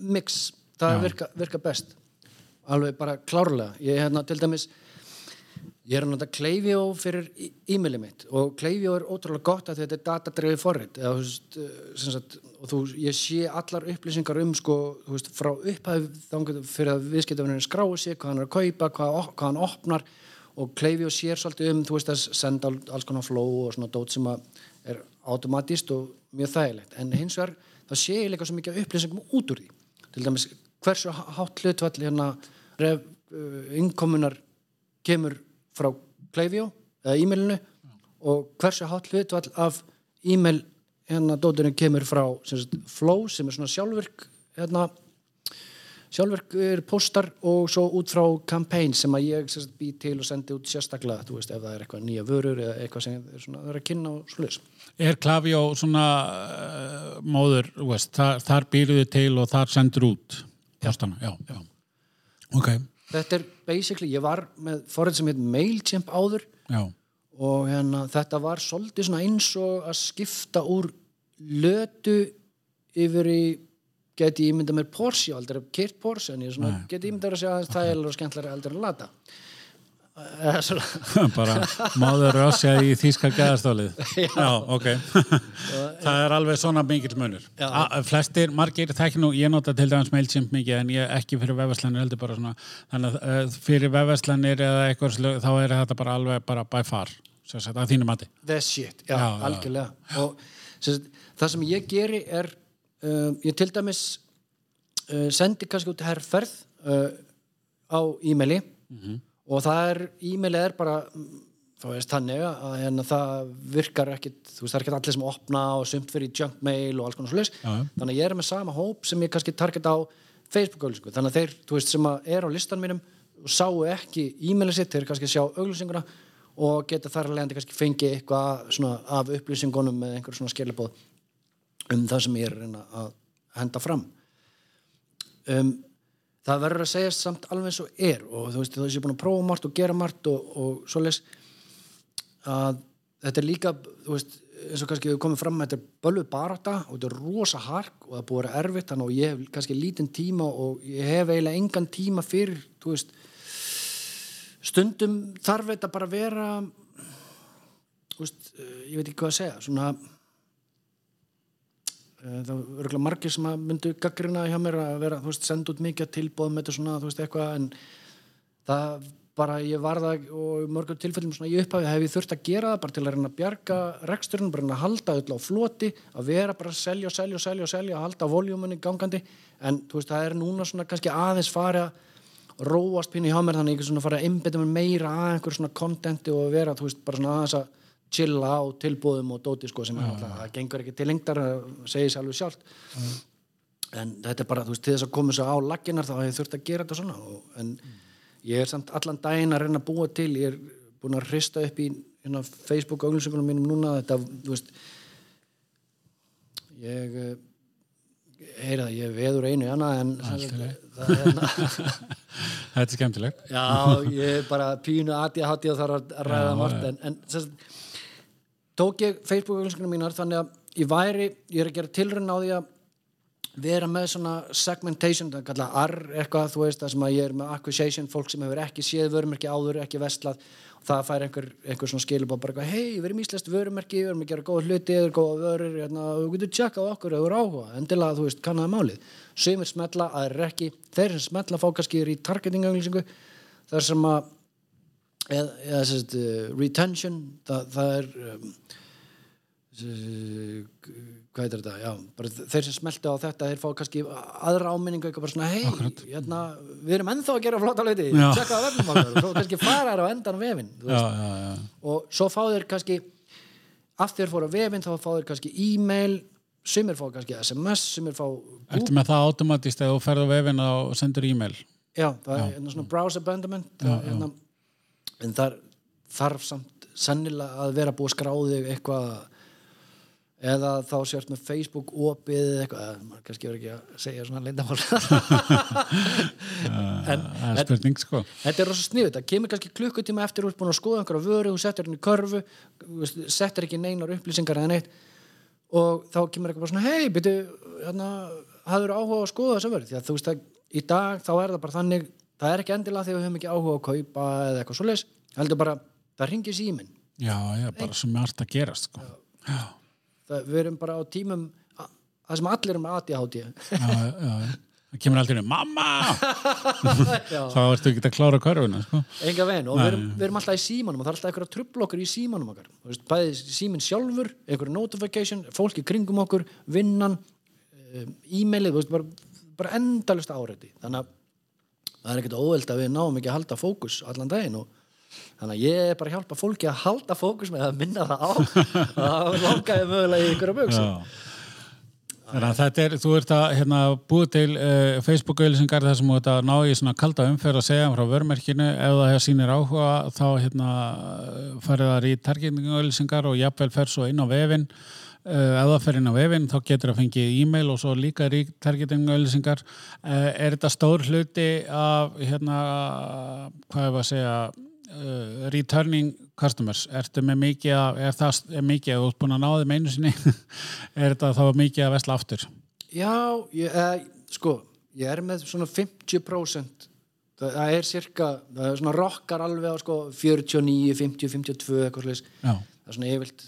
mix, það virka, virka best. Alveg bara klárlega. Ég er hérna til dæmis ég er að nota Klaviyo fyrir e- e-mailið mitt og Klaviyo er ótrúlega gott að þetta er datadreifið forrið eða, veist, sem sagt, og þú, ég sé allar upplýsingar um sko, veist, frá upphæð þannig fyrir að viðskiptafinnin skráu sig hvað hann er að kaupa, hvað, hvað hann opnar og Klaviyo sér svolítið um veist að senda alls konar flow og svona dót sem er automatist og mjög þægilegt, en hins vegar það sé ég líka svo mikið upplýsingum út úr því. Til dæmis hversu hátt hlutvall hérna uh, innkomunar kemur frá Klaviyo eða e-mailinu og hversu hátt hlutvall af e-mail hérna dóturinn kemur frá sem sagt, Flow sem er svona sjálfvirk hérna sjálfverkur postar og svo út frá campaign sem að ég sagt, bý til og sendi út sérstaklega þú veist ef það er eitthvað nýja vörur eða eitthvað sem er svona, er að kynna og sluðis Er Klaviyo svona uh, móður, veist, þar, þar býrðu til og þar sendur út postana, já, já, ok Þetta er basically, ég var með forrið sem heit MailChimp áður Já, og hérna, þetta var svolítið eins og að skipta úr lötu yfir í geti ímynda mér Porsche, aldrei keirt Porsche en ég geti ímynda mér að segja að það er skemmtilega heldur en lata bara máður rásja í þýska gæðastólið. Já, ok. Það er alveg svona mikill munur. Já. A, Flestir, margir, þekki nú ég nota til dæmis mailchimp mikið en ég ekki fyrir vefverslanir heldur bara svona þannig að uh, fyrir vefverslanir eða eitthvað þá er þetta bara alveg bara by far sem sagt, að þínu mati. The shit, já, Já, já. algjörlega. Og sem sagt, það sem ég geri er uh, ég til dæmis uh, sendi kannski út herrferð uh, á e-maili og það er, e-mailið er bara þá veist þannig að hérna, það virkar ekkit, þú veist það er ekkit allir sem opna og sumt fyrir í junk mail og alls konar Já, já. þannig að ég er með sama hóp sem ég kannski target á Facebook-auglýsingu, þannig að þeir, þú veist, sem er á listan mínum og sáu ekki e-mailið sitt, þeir kannski sjá auglýsinguna og geta þar að leiðandi kannski fengi eitthvað svona af upplýsingunum með einhver svona skilabóð um það sem ég er að henda fram. Um, það verður að segja samt alveg eins og er og þú veist, þú veist, ég er búin að prófa margt og gera margt og, og svoleiðis að þetta er líka, þú veist eins og kannski við komum fram með þetta er bölvuð barátta og þetta er rosa hark og það er búið að vera erfitt þannig og ég hef kannski lítinn tíma og ég hef eiginlega engan tíma fyrir, þú veist stundum þarf þetta bara að vera þú veist, eh, ég veit ekki hvað að segja svona það er örgulega margir sem að myndu gaggrina hjá mér að vera, þú veist, senda út mikið tilbóðum þetta svona, þú veist, eitthvað en það bara, ég var það og mörgum tilfellum svona í upphafi hef ég þurft að gera það bara til að reyna að bjarga reksturinn, bara reyna að halda öll á floti að vera bara að selja selja selja selja að halda voljumunni gangandi. En þú veist, það er núna svona kannski aðeins fari að róast pínu hjá mér þannig ég svona fara að einbytta mér meira að einhver svona kontenti og vera, þú veist, bara svona aðeins að chilla á tilbúðum og dóti sko sem er alltaf, það gengur ekki til lengdar það segir sér alveg sjálft. En þetta er bara, þú veist, til þess að koma svo á lagginar þá hef ég þurft að gera þetta svona og, en ég er samt allan daginn að reyna að búa til ég er búin að hrista upp í hérna, Facebook auglýsingunum mínum núna þetta, þú veist ég eh, heyra það, ég veður einu í annað en það er hérna Þetta er skemmtilegt. Já, ég er bara pínu aðið að og þarf að ræða Já, margt en, en sagt, tók ég Facebook-auglýsingunum mínar þannig að ég væri, ég er að gera tilrun á því að vera með svona segmentation, það er kallað R eitthvað, þú veist, það sem að ég er með acquisition fólk sem hefur ekki séð vörumerki áður ekki vestlað, og það fær einhver, einhver svona skilubá bara eitthvað, hei, við erum íslenskt vörumerki við erum að gera góða hluti, við erum góða vörur hérna, þú getur tjekkað okkur þú eru áhuga. Endilega, þú veist, kannaði málið. Sumir smetla, aðrir ekki, þeir sem smetla fá kannski í targeting auglýsingu þar sem að eða, eða sérst, uh, retention það, það er um, hvað heitir þetta? Já, bara þeir sem smelta á þetta þeir fá kannski aðra áminningu eitthvað bara svona hei, hérna, við erum ennþá að gera flotta Já. tjekka á vefnum okkar. Og kannski fara þær á endan vefin Já, já, og svo fá þeir kannski aftur þeir fóru á vefin þá fá þeir kannski e-mail sumir fá kannski SMS, sumir fá Ertu með það automatist eða þú ferð á vefin og sendur e-mail? Já, það er svona browse abandonment það, hérna, en þar þarf samt sennilega að vera búið að skráði eitthvað eða þá sért með Facebook opið eða eitthvað, eða, maður kannski verður ekki að segja svona leindamál en það er spurning sko. Þetta er rosa sniðut, það kemur kannski klukkutíma eftir ert búin að skoða einhverja vöru, þú settir henni í körfu settir ekki neinar upplýsingar eða neitt. Og þá kemur eitthvað svona hei, byrju, hérna hafður áhuga að skoða þessa vöru, því að þú veist að í dag þá er það bara þannig, það er ekki endilega að við höfum ekki áhuga að kaupa eða eitthvað svoleiðis, heldur bara, það ringir síminn. Já, já, bara svo margt að gerast sko. Það, við erum bara á tímum það sem allir ADHD já, já, já. það kemur aldrei um mamma! Þá ertu ekki að klára körfuna sko. enga veginn og við erum, við erum alltaf í símanum og það er alltaf einhverja trubl okkur í símanum okkar. Veist, bæði síminn sjálfur, einhverja notification fólki kringum okkur, vinnan um, e-mailið, bara, bara endalust áreiti. Þannig að það er ekkert óveld að við náum ekki að halda fókus allan daginn og þannig að ég er bara að hjálpa fólki að halda fókus með að minna það á. Að langaði mögulega í einhverja bögsi Já. Þannig að er, þú ert að hérna, búið til uh, Facebook-auðlýsingar þar sem þú ert að ná í svona kalda umferð að segja frá vörmerkinu, ef það sýnir áhuga þá hérna farið þar í targeting-auðlýsingar og jafnvel fer svo inn á vefin uh, ef það fer inn á vefin þá getur það fengið e-mail og svo líka í targeting-auðlýsingar uh, er þetta stór hluti af hérna, hvað er að segja uh, returning customers? Ertu með mikið að, er það er mikið að þú ert búin að ná þeim einu sinni er þetta þá mikið að vesla aftur? Já, ég, eh, sko, ég er með svona 50% það, það er cirka, það er svona rockar alveg á sko 49, 50, 52 eitthvað já, það er svona yfirlt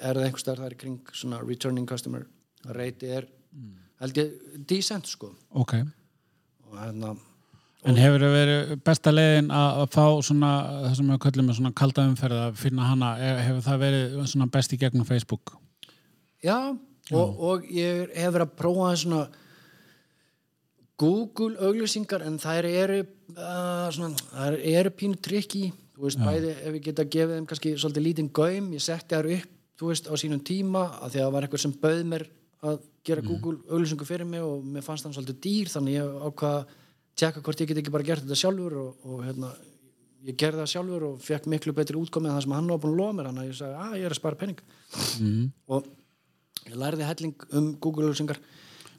er það einhver starf það er í kring svona returning customer, reyti er held ég decent sko. Ok. Og hérna en hefur það verið besta leiðin að að fá svona, það sem við köllum með svona kalda umferð að finna hana, hefur það verið svona best í gegnum Facebook? Já, og, og ég hef verið að prófa svona Google auglýsingar en þær eru uh, svona, þær eru pínu trikki þú veist, bæði ef ég geta gefið þeim kannski svolítið lítinn gaum, ég setti þær upp þú veist, á sínum tíma, að því að það var eitthvað sem bauð mér að gera Google auglýsingu fyrir mig og mér fannst hann svolítið dýr þannig ég ákvað að tjekka hvort ég get ekki bara gert þetta sjálfur og, og hérna, ég gerði það sjálfur og fekk miklu betri útkomið en það sem hann var búin að lofa mér þannig að ég sagði, að ég er að spara penning mm. og ég lærði helling um Google auðlýsingar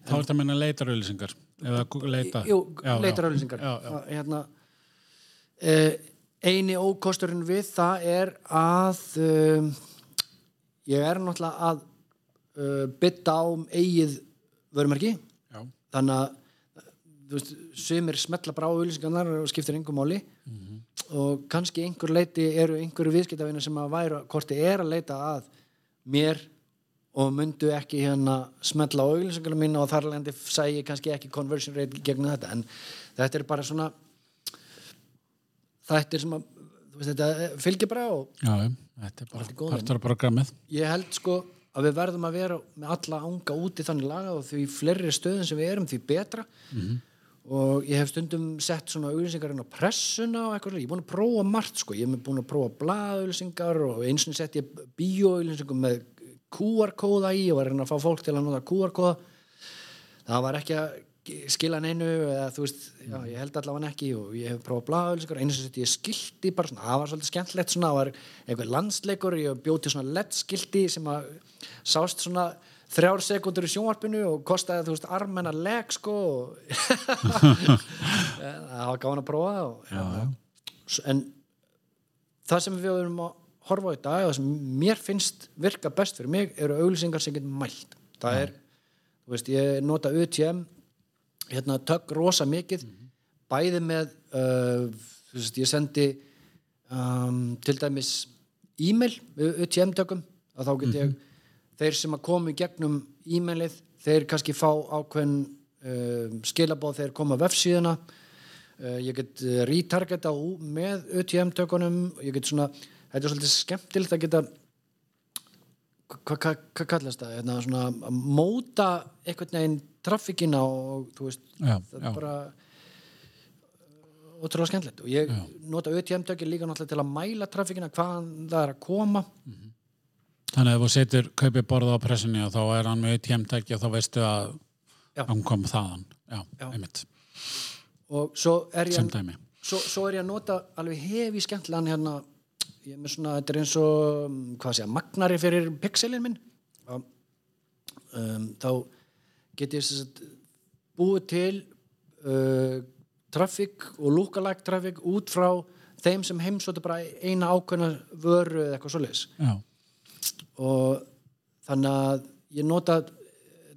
þá er þetta að minna leitarauðlýsingar eða leita Jú, Já, já. leitar auðlýsingar Já, já. hérna, eh, eini ókosturinn við það er að um, ég er náttúrulega að uh, bytta á um eigið vörumerki Já. þannig að veist, sumir smetla bara á auðlýsingarnar og skiptir engum máli Mhm. og kannski einhver leiti eru einhverju viðskiptavina sem að væru hvort þið er að leita að mér og myndu ekki hérna smetla á auðlýsingarna mína og þar lendi sæi kannski ekki conversion rate gegnum þetta en þetta er bara svona þetta er sem að þetta fylgir bara og Já, þetta er bara partur af programmið. Ég held sko að við verðum að vera með alla ánga úti þannig lagað og því fleiri stöðum sem við erum því betra. Og ég hef stundum sett svona auðlýsingar inn á pressuna og eitthvað, ég er búin að prófa margt sko, ég hef búin að prófa blaðauðlýsingar og eins og sett ég bíóauðlýsingum með QR-kóða í og var að reyna að fá fólk til að nota QR-kóða það var ekki að skila neinu eða þú veist, já, ég held allavega ekki og ég hef prófað blaðauðlýsingar einu sem sett ég skilti bara svona, það var svolítið skemmtilegt svona, það var einhver landsleikur, ég bjóti svona LED skilti sem að sást svona þrjár sekundur í sjónvarpinu og kostaði þú veist armenna leg sko og það var gáðan að prófa og, hérna. S- en það sem við erum að horfa á í dag og sem mér finnst virka best fyrir mig eru auglýsingar sem getur mælt það er, þú veist, ég nota UTM hérna tök rosa mikið bæði með uh, veist, ég sendi um, til dæmis e-mail UTM tökum að þá get ég þeir sem að komu gegnum e-mailið þeir kannski fá ákveðin um, skilabóð þeir koma vefsíðuna. Uh, ég get uh, retargeta með UTM tökunum ég get svona, þetta er svolítið skemmtilegt að geta hvað hva, hva kallast það? Hérna, svona, að móta einhvern veginn traffíkina og þú veist Já, það já. er bara uh, ótrúlega skemmtilegt og ég nota UTM tökir líka náttúrulega til að mæla traffíkina hvaðan það er að koma Þannig að ef þú setur kaupið borða á pressunni og þá er hann með tjemtæki og þá veistu að Já. hann kom þaðan. Já, Já. einmitt. og svo er ég dæmi. svo, svo er ég að nota alveg hefi skemmtilegan hérna ég er með svona, þetta er eins og um, hvað sé, magnari fyrir pixelin minn um, þá get ég sagt búið til uh, traffic og lookalike traffic út frá þeim sem heimsóta bara eina ákveðna vöru eða eitthvað svoleiðis. Og þannig að ég nota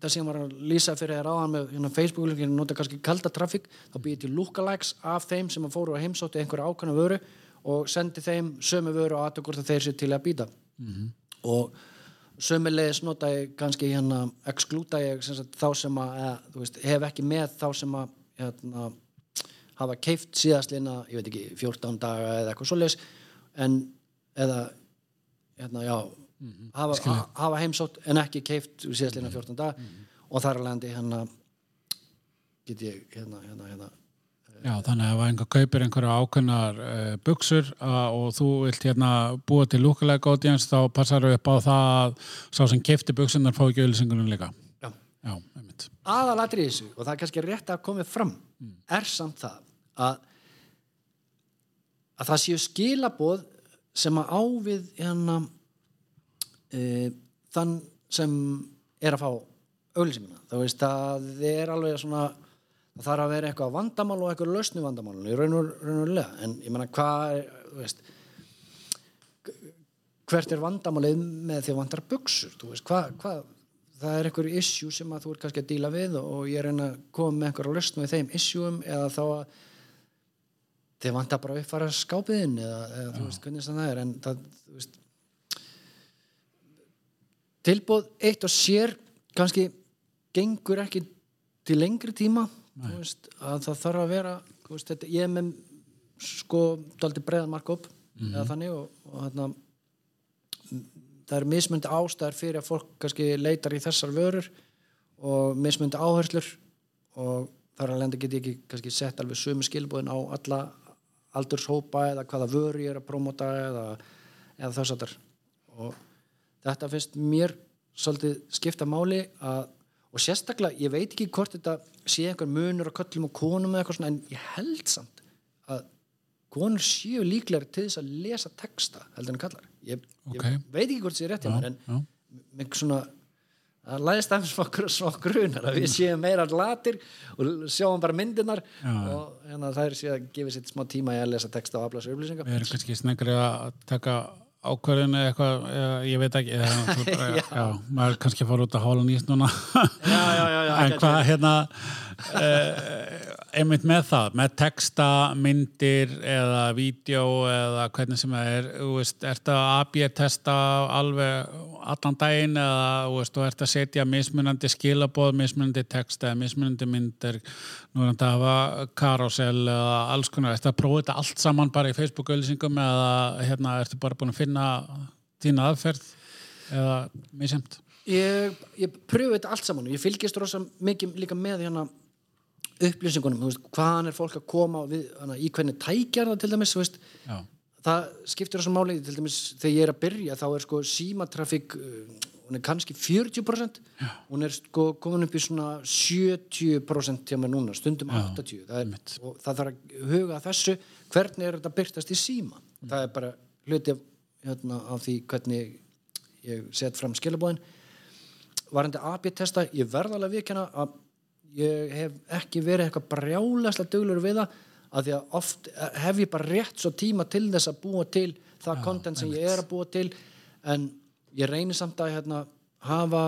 þetta sem ég var að lýsa fyrir þér áðan með hérna, Facebook, ég nota kannski kalda traffic þá býði til lookalikes af þeim sem að fóru að heimsóti einhverja ákvæmna vöru og sendi þeim sömu vöru og aðtökur það þeir sér til að býta. -hmm. og sömulegis nota ég kannski hérna exklúta ég sem sagt, þá sem að eða, veist, hef ekki með þá sem að hérna, hafa keift síðastlina, ég veit ekki, 14 daga eða eitthvað svoleiðis en eða hérna, já hafa, ha- hafa heimsótt en ekki keift síðastlina 14 daga og þar landi hérna get ég hérna, hérna, hérna já, þannig að ef einhver kaupir einhverja ákveðnar uh, buksur uh, og þú vilt hérna búa til lúkulega audience þá passar upp á það að sá sem kefti buksunar fá ekki auðlýsingunum líka. Já. já, einmitt. Aðalatri í þessu og það er kannski rétt að komið fram er samt það að að það séu skilaboð sem að ávið hérna e, þann sem er að fá auglýsinguna. Þá veist að þið er alveg svona það þarf að vera eitthvað vandamál og eitthvað lausnu vandamál í raun og raunulega en ég meina hvað er, veist hvert er vandamálið með því að vantar buksur veist, hvað, hvað það er einhver issue sem að þú ert kannski að díla við og ég er reyna að koma með einhverja lausn við þeim issueum eða þá að þið vantar bara að uppfara skápiðin eða, eða þú veist hvernig það er. En það, veist tilbúð eitt og sér kannski gengur ekki til lengri tíma veist, að það þarf að vera veist, þetta, ég er með sko daldi breiðan markup eða þannig og, og hérna það er mismundi ástæður fyrir að fólk kannski leitar í þessar vörur og mismundi áherslur og þar að lenda get ég ekki kannski sett alveg sömu skilbúðin á alla aldurshópa eða hvaða vöru ég er að promota eða, eða þess að og þetta finnst mér svolítið skipta máli að, og sérstaklega, ég veit ekki hvort þetta sé einhver munur á köllum og konum eða eitthvað svona, en ég held samt að konur séu líklega til þess að lesa texta heldur en kallar ég, Ok. ég veit ekki hvort það sé rétt hjá mér en já. með svona það læðist aðeins smá, smá grunar að við séum meira latir og sjáum bara myndirnar og hérna, það er að gefa sér smá tíma í að lesa texta og aflæsa upplýsingar Við erum kannski snegri að taka ákvörðinu eitthvað, ég veit ekki eða, bara, já. maður er kannski að fara út að hála nýst núna já, já, já, já, en hvað hérna uh, einmitt með það, með texta myndir eða vídeo eða hvernig sem það er þú veist, ertu að AB-testa alveg allan daginn eða þú veist, þú ert að setja mismunandi skilaboð, mismunandi texta eða mismunandi myndir nú er þetta að hafa karosel eða alls konar, ertu að prófa þetta allt saman bara í Facebook-auðlýsingum eða hérna, ertu bara búin að finna þína aðferð eða misjönd ég, ég pröfu þetta allt saman og ég fylgist rosa mikið líka með hérna upplýsingunum, veist, hvaðan er fólk að koma við, hana, í hvernig tækjar það til dæmis, veist, Já, það skiptir þessum máli til dæmis þegar ég er að byrja þá er sko símatrafík uh, hún er kannski 40% Já. hún er sko komin upp í svona 70% hjá mér núna stundum 80 það er, og það þarf að huga að þessu hvernig er þetta byrtast í síma? Það er bara hluti af, hérna, af því hvernig ég set fram skilabóðin varandi AB-testa, ég verð alveg viðkjanna að ég hef ekki verið eitthvað brjálæslega duglur við það að því að oft hef ég bara rétt svo tíma til þess að búa til það content sem ég er að búa til. En ég reynir samt að hérna, hafa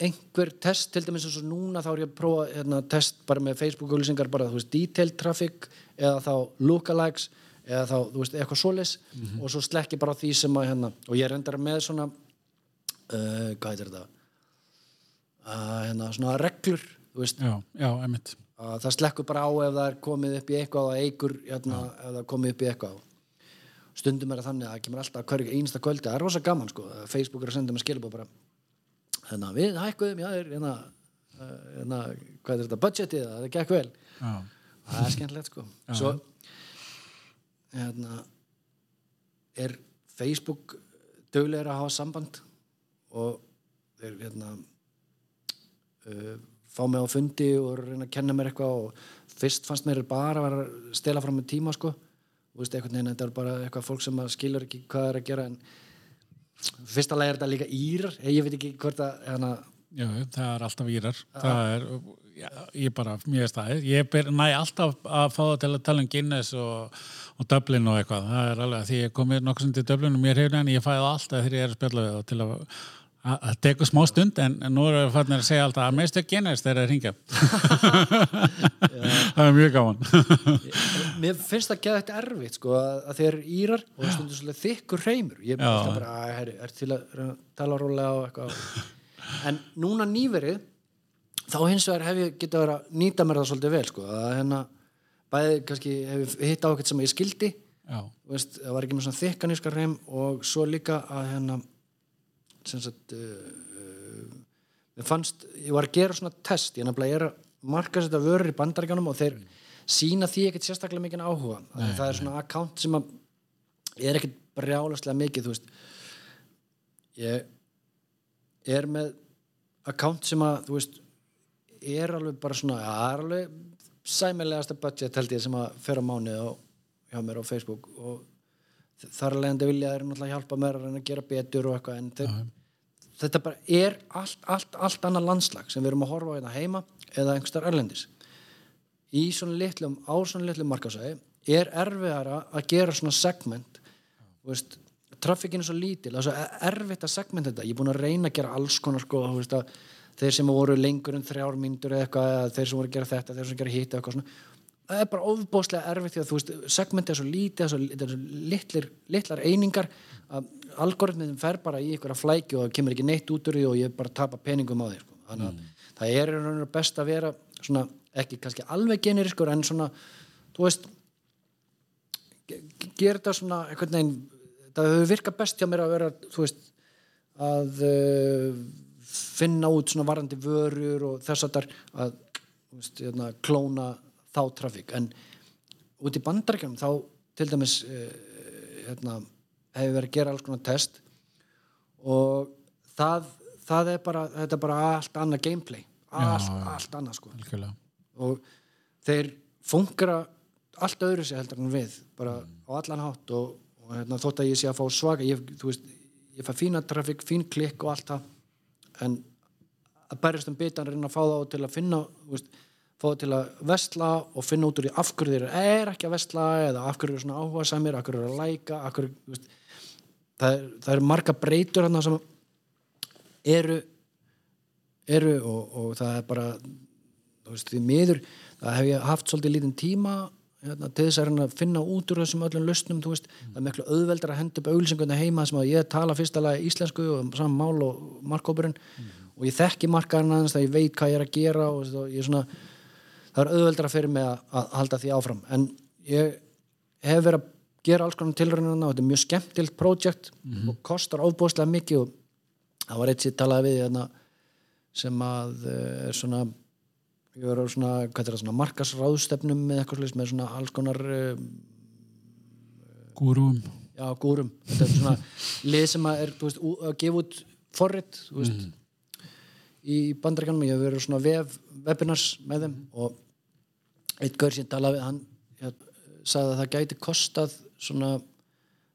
einhver test til dæmis eins og núna þá er ég að prófa hérna, test bara með Facebook-auðlýsingar bara þú veist detailed traffic eða þá lookalikes eða þá þú veist eitthvað svoleiðs og svo slekki bara því sem að hérna og ég reyndar með svona uh, hvað heitir þetta uh, hérna svona reglur já, já, að það slekkur bara á ef það er komið upp í eitthvað og eigur hérna, ef það er komið upp í eitthvað. Stundum er það þannig að það kemur alltaf hverju einsta kvöldi, það er rosa gaman sko. Að Facebook er að senda með skilabóð bara hérna, við hækkuðum, já, er, hérna, uh, hérna, hvað er þetta, budgetið? Það gekk vel, já, það er skemmtilegt sko. Svo hérna er Facebook dögulegur að hafa samband og þeir hérna uh, fá mig á fundi og að reyna að kenna mér eitthvað og fyrst fannst mér bara að að stela fram með tíma sko. Og veist, þetta er bara eitthvað fólk sem að skilur ekki hvað er að gera en fyrsta lega er þetta líka írar. Ég veit ekki hvort að hérna, Já, það er alltaf írar. Það er, já, ég bara mér er staðið, ég ber, næ alltaf að fá það til að tala um Guinness og, og Dublin og eitthvað, það er alveg því ég komið nokkuð sem til Dublin og mér hefur en ég fæði alltaf þegar ég er að spjalla við það til að að- það tekur smá stund en, nú er það að segja alltaf að Guinness þegar það er hringja. Það er mjög gaman. Mér finnst það geða þetta erfitt sko, að, að þeir írar og það stundur svolítið þykkur reymur ég er Já. alltaf bara, að, herri, er til að að tala rólega og eitthvað? En núna nýverið þá hins vegar hef ég getað verið að nýta mér það svolítið vel sko, að hérna bæði kannski hef ég hitt á eitthvað sem ég skildi. Veist, það var ekki með svona þykkaníska reym og svo líka að hérna sagt uh, fannst, ég var að gera svona test ég er að marka þetta vörur í bandaríkjanum og þeir sína því ekkert sérstaklega mikið áhuga. Nei, það er svona account sem að er ekkert brjálaslega mikið þú veist. Ég er með account sem að þú veist er alveg bara svona er alveg sæmilegasta budget held ég sem að fer á mánuði og hjá mér á Facebook og þar að leiðandi vilja þeir náttúrulega hjálpa mér að að gera betur og eitthvað en þeir, þetta bara er allt, allt, allt annað landslag sem við erum að horfa á hérna heima eða einhverstaðar erlendis. Í svona litlum, á svona litlum markasæði er erfiðara að gera svona segment veist, traffikin er svo lítil það er svo erfitt að segmenta þetta. Ég er búin að reyna að gera alls konar sko, veist að þeir sem voru lengur en þrjár mínútur eða eitthvað, eða þeir sem voru að gera þetta þeir sem gera hitt eitthvað svona það er bara ofbóðslega erfitt því að þú veist segmenti er svo lítið, er þetta er svo litlir, litlar einingar að algoritminn fer bara í einhverja flæki og það kemur ekki neitt út úr því og ég bara tapa peningum á því sko. þannig að það er best að vera svona, ekki kannski alveg generiskur en svona, þú veist ge- ge- gera þetta svona einhvern veginn, það hefur virkað best hjá mér að vera, þú veist að uh, finna út svona varandi vörur og þess að það að þú veist, hérna, klóna þá trafík. En út í bandarækjum þá til dæmis uh, hérna, hefur verið að gera alls konar test og það, það er bara þetta er bara allt annað gameplay. Allt, allt annað sko. Algjörlega. Og þeir funkara allt öðru sér heldur en við bara á allan hátt og, og hérna, þótt að ég sé að fá svaka ég, veist, ég fæ fína trafík, fín klikk og allt það en að berjast um bitan reyna að fá þá til að finna veist, þá til að vestla og finna út úr því af hverju þeir er ekki að vestla eða af hverju eru svona áhuga samir af hverju eru að læka hverju, veist, það, er, það eru marga breytur hann sem eru eru og, og það er bara þú veist, því miður það hef ég haft svolítið lítinn tíma hérna, til þess að finna út úr þessum öllum lausnum, þú veist, það er miklu auðveldar að henda upp auglýsinguna heima sem að ég tala fyrsta lagi íslensku og saman mál og markkópurinn og ég þekki markaðan aðeins það ég veit hvað ég er að gera og ég er svona það er auðveldar að fyrir mig að, að halda því áfram. En ég hef verið að gera alls konar tilrænina og þetta er mjög skemmtilt projekt og kostar ofbúðslega mikið og það var eitt sér talaði við hérna, sem að eh, er svona svona, hvað er það, svona markasráðstefnum með eitthvað slags með svona alls konar uh, Gúrum já, gúrum þetta er svona lið sem að er, þú veist, að gefa út forrit, þú veist í bandaríkanum, ég hef verið svona vef, webinars með þeim og eitt gaur sem talaði við hann ég, sagði að það gæti kostað svona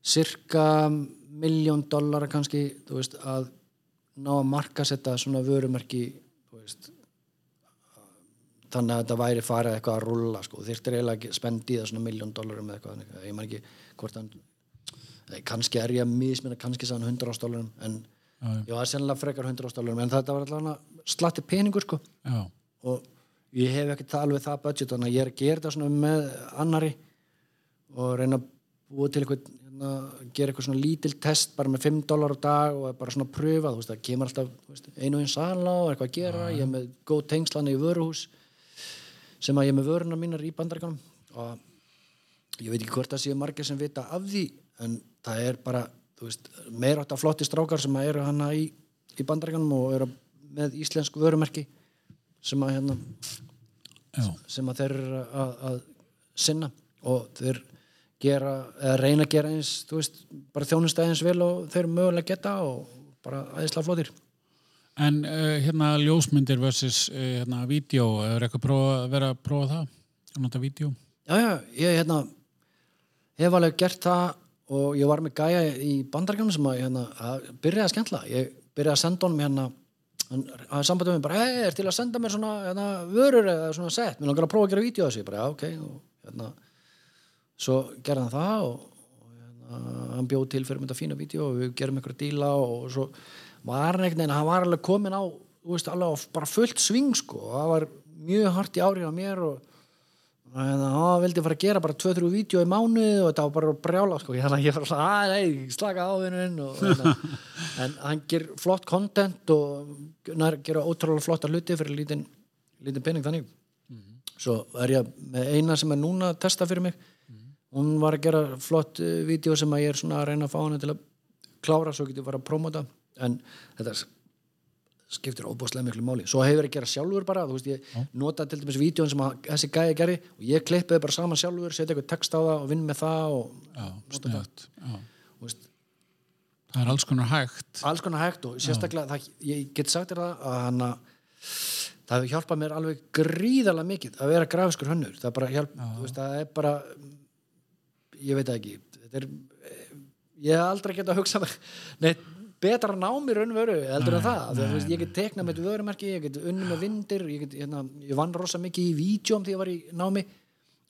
cirka miljón dollara kannski, veist, að ná að markasetta svona vörumerki þú veist þannig að þetta væri farið eitthvað að rulla sko. þyrftir eiginlega ekki spendi það svona miljón dollarum eða eitthvað, ég man ekki hvort hann kannski er ég að misminna kannski sann 100 ástoflurum en já, það er sennilega frekar 100 ástoflurum en þetta var allavega slatti peningur sko. Já, og ég hef ekki talað við það budget þannig að ég er að gera þetta svona með annari og reyna að búa til eitthvað hérna, gera eitthvað svona lítil test bara með 5 dólar á dag og bara svona pröfa þú veist, það kemur alltaf veist, einu og einn sala og eitthvað að gera, ég er með góð tengslan í vöruhús sem að ég er með vöruna mínar í bandaríkanum og ég veit ekki hvort það séu margir sem vita af því en það er bara af flotti strákar sem að eru hana í, í bandaríkanum og eru með íslensku vörumerki sem að hérna já, sem að þeir eru að, að sinna og þeir gera, eða reyna að gera eins þú veist, bara þjónust eins vel og þeir mögulega geta og bara aðeinslega flottir En uh, hérna ljósmyndir versus uh, hérna vídeo, er eitthvað prófa, verið að prófa það? Að nota vídeo? Já, já, ég hérna hef alveg gert það og ég var með gæja í bandarkjörnum sem að, hérna, að byrjaði að skemmtla. Ég byrjaði að senda honum hérna sambandið með mér bara, hei, er til að senda mér svona hérna, vörur eða svona sett mér langar að prófa að gera vídeo þessu, ég bara, já, ok. Og hérna, svo gerði hann það og, og hérna, hann bjóð til fyrir mynda fína vídeo og við gerum einhverja díla og svo var hann einhvern veginn, hann var alveg komin á þú veist, alveg bara fullt sving sko, það var mjög hart í árið á mér og Þannig að hann vildi fara að gera bara 2-3 vídeo í mánuð og þetta var bara að brjála sko. Þannig að ég var svona, að nei, slaka á vinnun en hann ger flott content og nær gera ótrúlega flotta hluti fyrir lítinn lítinn pening þannig. Svo er ég með eina sem er núna að testa fyrir mig. Hún var að gera flott uh, vídeo sem að ég er svona að reyna að fá hann til að klára svo getur bara að promota en þetta skiptir óbúslega miklu máli. Svo hefur ég að gera sjálfur bara veist ég nota til dæmis vídjón sem að þessi gæði gerði og ég klippiði bara saman sjálfur setja eitthvað text á það og vinn með það og Já, sniðugt. Já. veist, Það er alls konar hægt. alls konar hægt og sérstaklega það, ég get sagt þér það að hann að það hefur hjálpað mér alveg gríðarlega mikið að vera grafiskur hönnur. Það bara hjálp, veist, það er bara ég veit það ekki. Er, ég hef aldrei getað að hugsa mér neitt betra nám í raun og veru heldur en það, nei, veist, ég get teiknað með vörumerki, ég get unni með vindir ég, get, hérna, ég vann rosa mikið í vídjóm þegar ég var í námi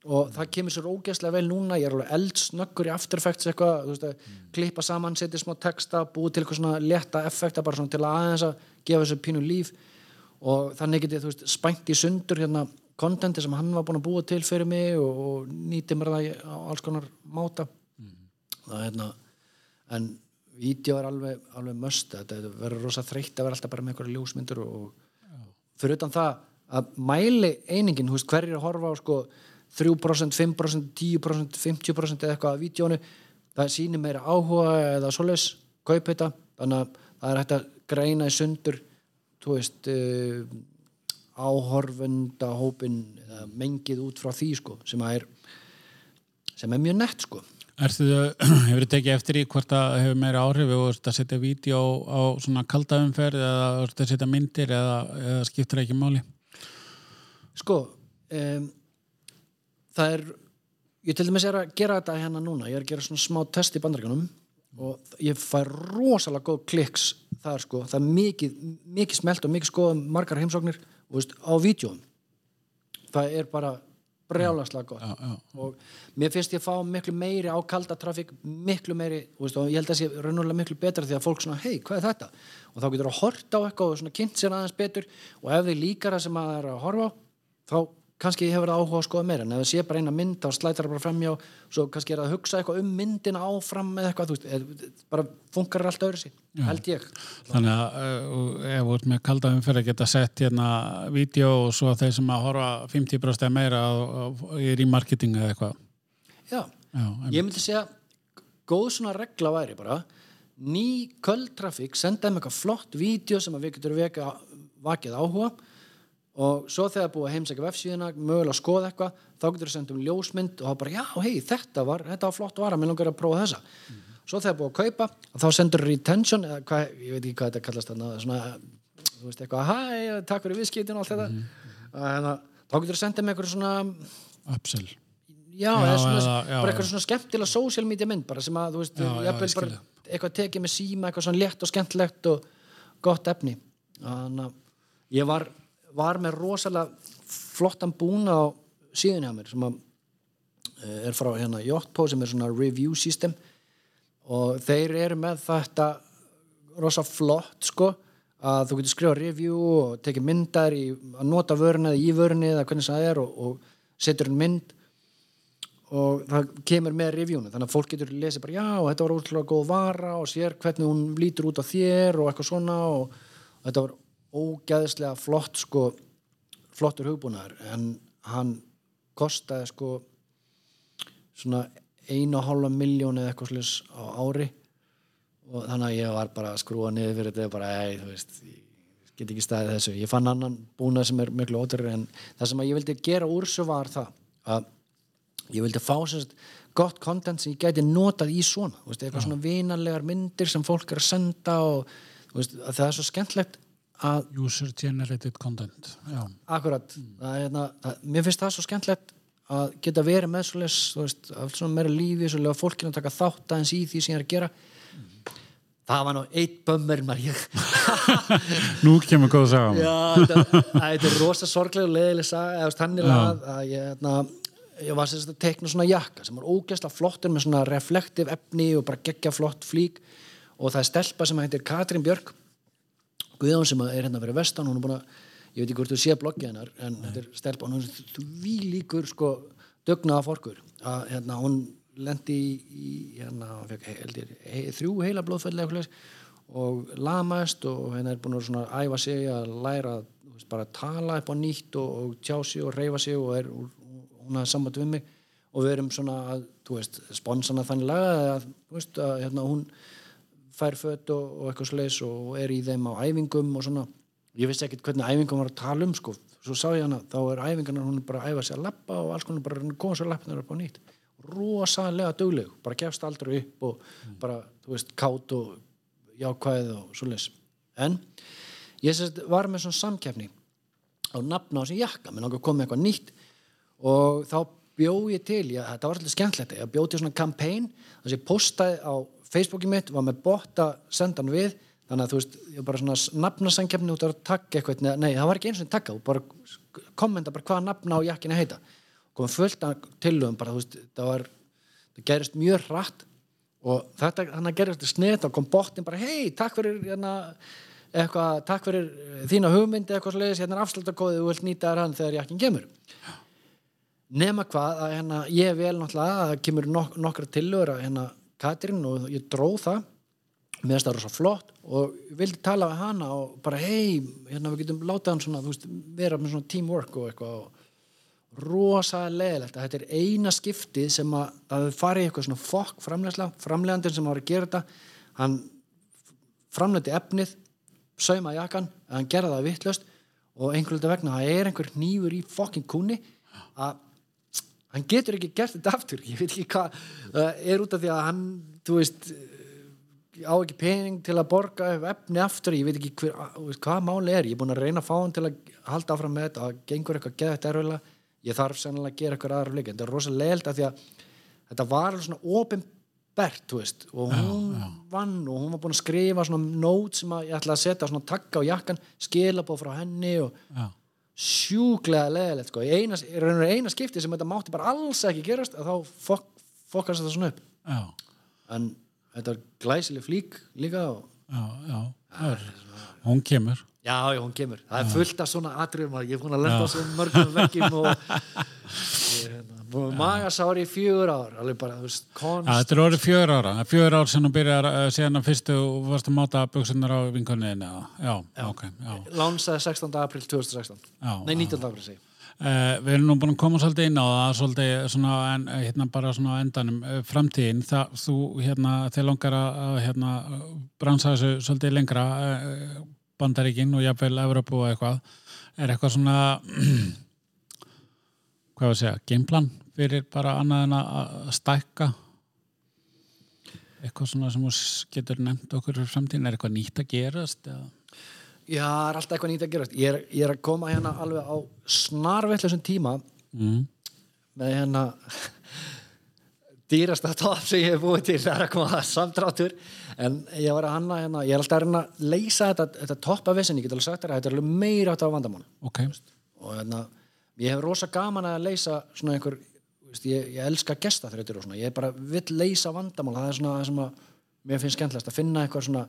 og það kemur sér ógeðslega vel núna ég er alveg eldsnöggur í After Effects eitthvað, að klippa saman, setja smá texta búið til eitthvað svona létta effekta bara svona til að aðeins að gefa þessu pínu líf og þannig get ég, veist, spængt í sundur hérna kontenti sem hann var búin að búa til fyrir mig og, og nýti mér það á alls konar máta. Það er hérna en vídeo er alveg, alveg möst þetta verður rosa þreytt að vera alltaf bara með einhverja ljósmyndur og fyrir utan það að mæli einingin, veist, hverjir að horfa á sko 3%, 5%, 10%, 50% eða eitthvað af vídjónu það sýnir meira áhuga eða svoleiðis kaup þetta, þannig að það er hægt að greina í sundur þú veist uh, áhorfunda hópin mengið út frá því sko sem er sem er mjög nett sko Ertu þau, hefur þið tekið eftir í hvort það hefur meira áhrif og ertu að setja vídeo á svona kaldaumferð eða ertu að setja myndir eða, eða skiptir ekki máli? Sko um, það er ég til dæmis er að gera þetta hérna núna. Ég er að gera svona smá test í bandaríkanum og ég fæ rosalega góð kliks þar sko, það er mikið mikið smelt og mikið skoðum margar heimsóknir og veist, á vídjón það er bara brjálaslega gott Já, já. og mér finnst ég að fá miklu meiri á kalda trafík, miklu meiri veist, og ég held að það sé raunulega miklu betra því að fólk svona, hei, hvað er þetta? og þá getur að horta á eitthvað og svona kynnt sér aðeins betur og ef þið líkar það sem að það er að horfa á þá kannski hefur það áhuga að skoða meira en ef það sé bara eina mynd þá slætar það bara framjá svo kannski er það að hugsa eitthvað um myndina áfram eða eitthvað, þú veist, eð, bara funkar allt öðru sér, held ég. Þannig að uh, ef ert með kaldaumferð að geta sett hérna vídeo og svo þeir sem að horfa 50% eða meira er í marketing eða eitthvað. Já, Já, ég myndi segja góð svona regla væri bara ný köldtrafík senda þeim eitthvað flott vídeo sem að við getur veka, vakið áhuga og svo þegar búið að heimsækja vefsíðuna mögulega að skoða eitthvað þá getur þú senda um ljósmynd og þá bara já, hei, þetta var, þetta var flott vara, mér langar að prófa þessa. Svo þegar búið að kaupa þá sendur retention eða hvað, ég veit ekki hvað þetta kallast þarna, svona, þú veist eitthvað hæ, takk fyrir viðskiptin og allt þetta. Mm þá getur þú senda með eitthvað svona upsell. Já, Já, eða svona, eða- já, bara já. eitthvað svona skemmtilega social media mynd bara sem að, þú veist, Já, já, eitthvað tekið með síma, eitthvað og og var, með rosalega flottan búna á síðunni á mér sem að eh, er frá hérna Jotpo sem er svona review system. Og þeir eru með þetta rosa flott sko að þú getur skrifað review og tekið myndar í, að nota vöruna eða í vörunni eða hvernig það er og, og setur en mynd. Og það kemur með reviewnu þannig að fólk getur lesið bara já þetta var útrúlega góð vara og sér hvernig hún lítur út á þér og eitthvað svona og, og þetta var ógæðislega flott sko flottur hugbúnaður en hann kostaði sko svona einu og hálfa miljón eða eitthvað slis á ári. Og þannig að ég var bara að skrúa niður fyrir þetta bara, ei, þú veist ég get ekki staðið þessu, ég fann annan búnað sem er miklu ótrúri en það sem að ég vildi gera úr svo var það að ég vildi fá sérst gott content sem ég gæti notað í svona veist, eitthvað svona vinarlegar myndir sem fólk er að senda og veist, að það er svo skemmtlegt að User generated content. Já. akkurat, það, er hérna, það, mér finnst það svo skemmtlegt að geta verið með svoleiðis, þú veist, allt svona meira lífi svo lega fólkinu að taka þátt aðeins í því sem ég er að gera. Það var nú eitt bömmur Nú kemur góð að sagja Já, þetta, að er rosa sorglega og leðileg saga, eða þannig að, að ég, hérna, ég var að tekna svona jakka sem var ógeðslega flottur með svona reflektiv efni og bara geggja flott flík. Og það er stelpa sem heitir Katrín Björk Guðjón sem er hérna fyrir vestan hún er búin að, ég veit ekki hvort þú sé bloggið hennar en þetta er stelpa, hún er því líkur sko dögnaða fórkur að hérna hún lendi í, í hérna, hann fekk, held ég, he, þrjú heila eitthvað og lamaðist og henni er búin að svona æfa sig að læra veist, bara að tala upp á nýtt og, og tjá sig og reyfa sig og er, hún hafði samband við mig. Og við erum svona að, þú veist, sponsana þannig laga að, þú veist, að hérna hún fær fött og, og eitthvað sliðis og er í þeim á æfingum og svona. Ég vissi ekkert hvernig æfingum var að tala um sko, svo sá ég hana, þá er æfingarnar hún er bara að æfa sig að lappa og alls konar bara koma svo lappnar upp á nýtt. Rosalega dugleg, bara gefst aldrei upp og bara, þú veist, kátt og jákvæð og svoleiðis. En ég sérst var með svona samkefni á nafna á þessi jakka. Mér að koma með eitthvað nýtt og þá bjóð ég til, ég, þetta var alltaf skemmtlegt ég bjóð til svona campaign þess að ég postaði á Facebooki mitt var með bota sendan við. Þannig að þú veist, ég bara svona nafnasamkefni út að takka eitthvað, nei það var ekki eins og takka, bara kommenta bara hvaða nafna á jakkina heita. Komum fullt af tillögum bara, þú veist, það var það gerist mjög hratt. Og þetta, þannig að gerist snett og kom bottin bara, hei, takk fyrir hérna, eitthvað, takk fyrir eh, þína hugmyndi eitthvað slegis, hérna er afslutakóði þú vilt nýta þér hann þegar jakkin kemur. Nema hvað að hérna, ég vel náttúrulega að það kemur nok Katrin og ég dróð það. Mér finnst það rosa flott og vildi tala við hana og bara hei, hérna við getum látað hann svona, veist, vera með svona teamwork og eitthvað og rosa leðilegt að þetta er eina skiptið sem að það í eitthvað svona fokk framlegsla, framlegandin sem var að gera þetta hann framlegdi efnið, sauma jakkan að hann gera það vittlust og einhverjulega vegna það er einhver nýfur í fokkin kúni að hann getur ekki gert þetta aftur ég veit ekki hvað, það er út af því að hann, þú veist á ekki pening til að borga efni aftur, ég veit ekki hver, hvað máli er, ég er búin að reyna að fá hann til að halda áfram með þetta, að gengur eitthvað geða þetta erfiðlega ég þarf sennilega að gera eitthvað aðra fleik en þetta er rosalega leilt af því að þetta var svona veist og hún já, já. vann og hún var búin að skrifa svona nót sem að ég ætla að setja svona takka á jakkan, skilabóð frá henni og já. Sjúglega leiðilegt sko, í eina, eina skipti sem þetta mátti bara alls ekki gerast að þá fok, fokkast þetta svona upp. En þetta er glæsileg flík líka og Já, já, hún kemur. Já, já, hún kemur. Það er fullt af svona atriðum ég er búin að lenda á svona mörgum vekkjum og hérna, búin að magasári í fjögur ár alveg bara, þú veist, konst. Ja, þetta er orðið fjögur ára. Fjögur ár sem þú byrjar uh, síðan að fyrstu og varst að máta buksunar á vinkunniðinu. Já, já, ok. Já. Lánsaði 16. april 2016. Já, Nei, 19. april segi. Uh, við erum nú búin að koma svolítið inn á það svolítið svona, en, hérna bara svona endanum framtíðin, það, þú hérna, þið langar að hérna, bransa þessu svolítið lengra uh, Bandaríkinn og jáfnveil Evropu og eitthvað er eitthvað svona hvað var að segja, gameplan fyrir bara annað en að stækka? Eitthvað svona sem getur nefnt okkur fyrir framtíðin, er eitthvað nýtt að gerast eða? Já, það er alltaf eitthvað nýtt að gerast. Ég er, ég er að koma hérna alveg á snarveitlusum tíma mm. með hérna dýrasta top sem ég hef búið til. Það er að koma að samtráttur en ég var að hanna hérna, ég er alltaf að reyna að leysa þetta, þetta topp af vissin, ég get alveg sagt að þetta er alveg meira átt á vandamánu okay. og hérna, ég hef rosa gaman að leysa svona einhver, veist, ég, ég elska gesta þrjóttur og svona, ég bara vill leysa vandamál, það er svona það sem að mér finnst skemmtilegast að finna eitthvað svona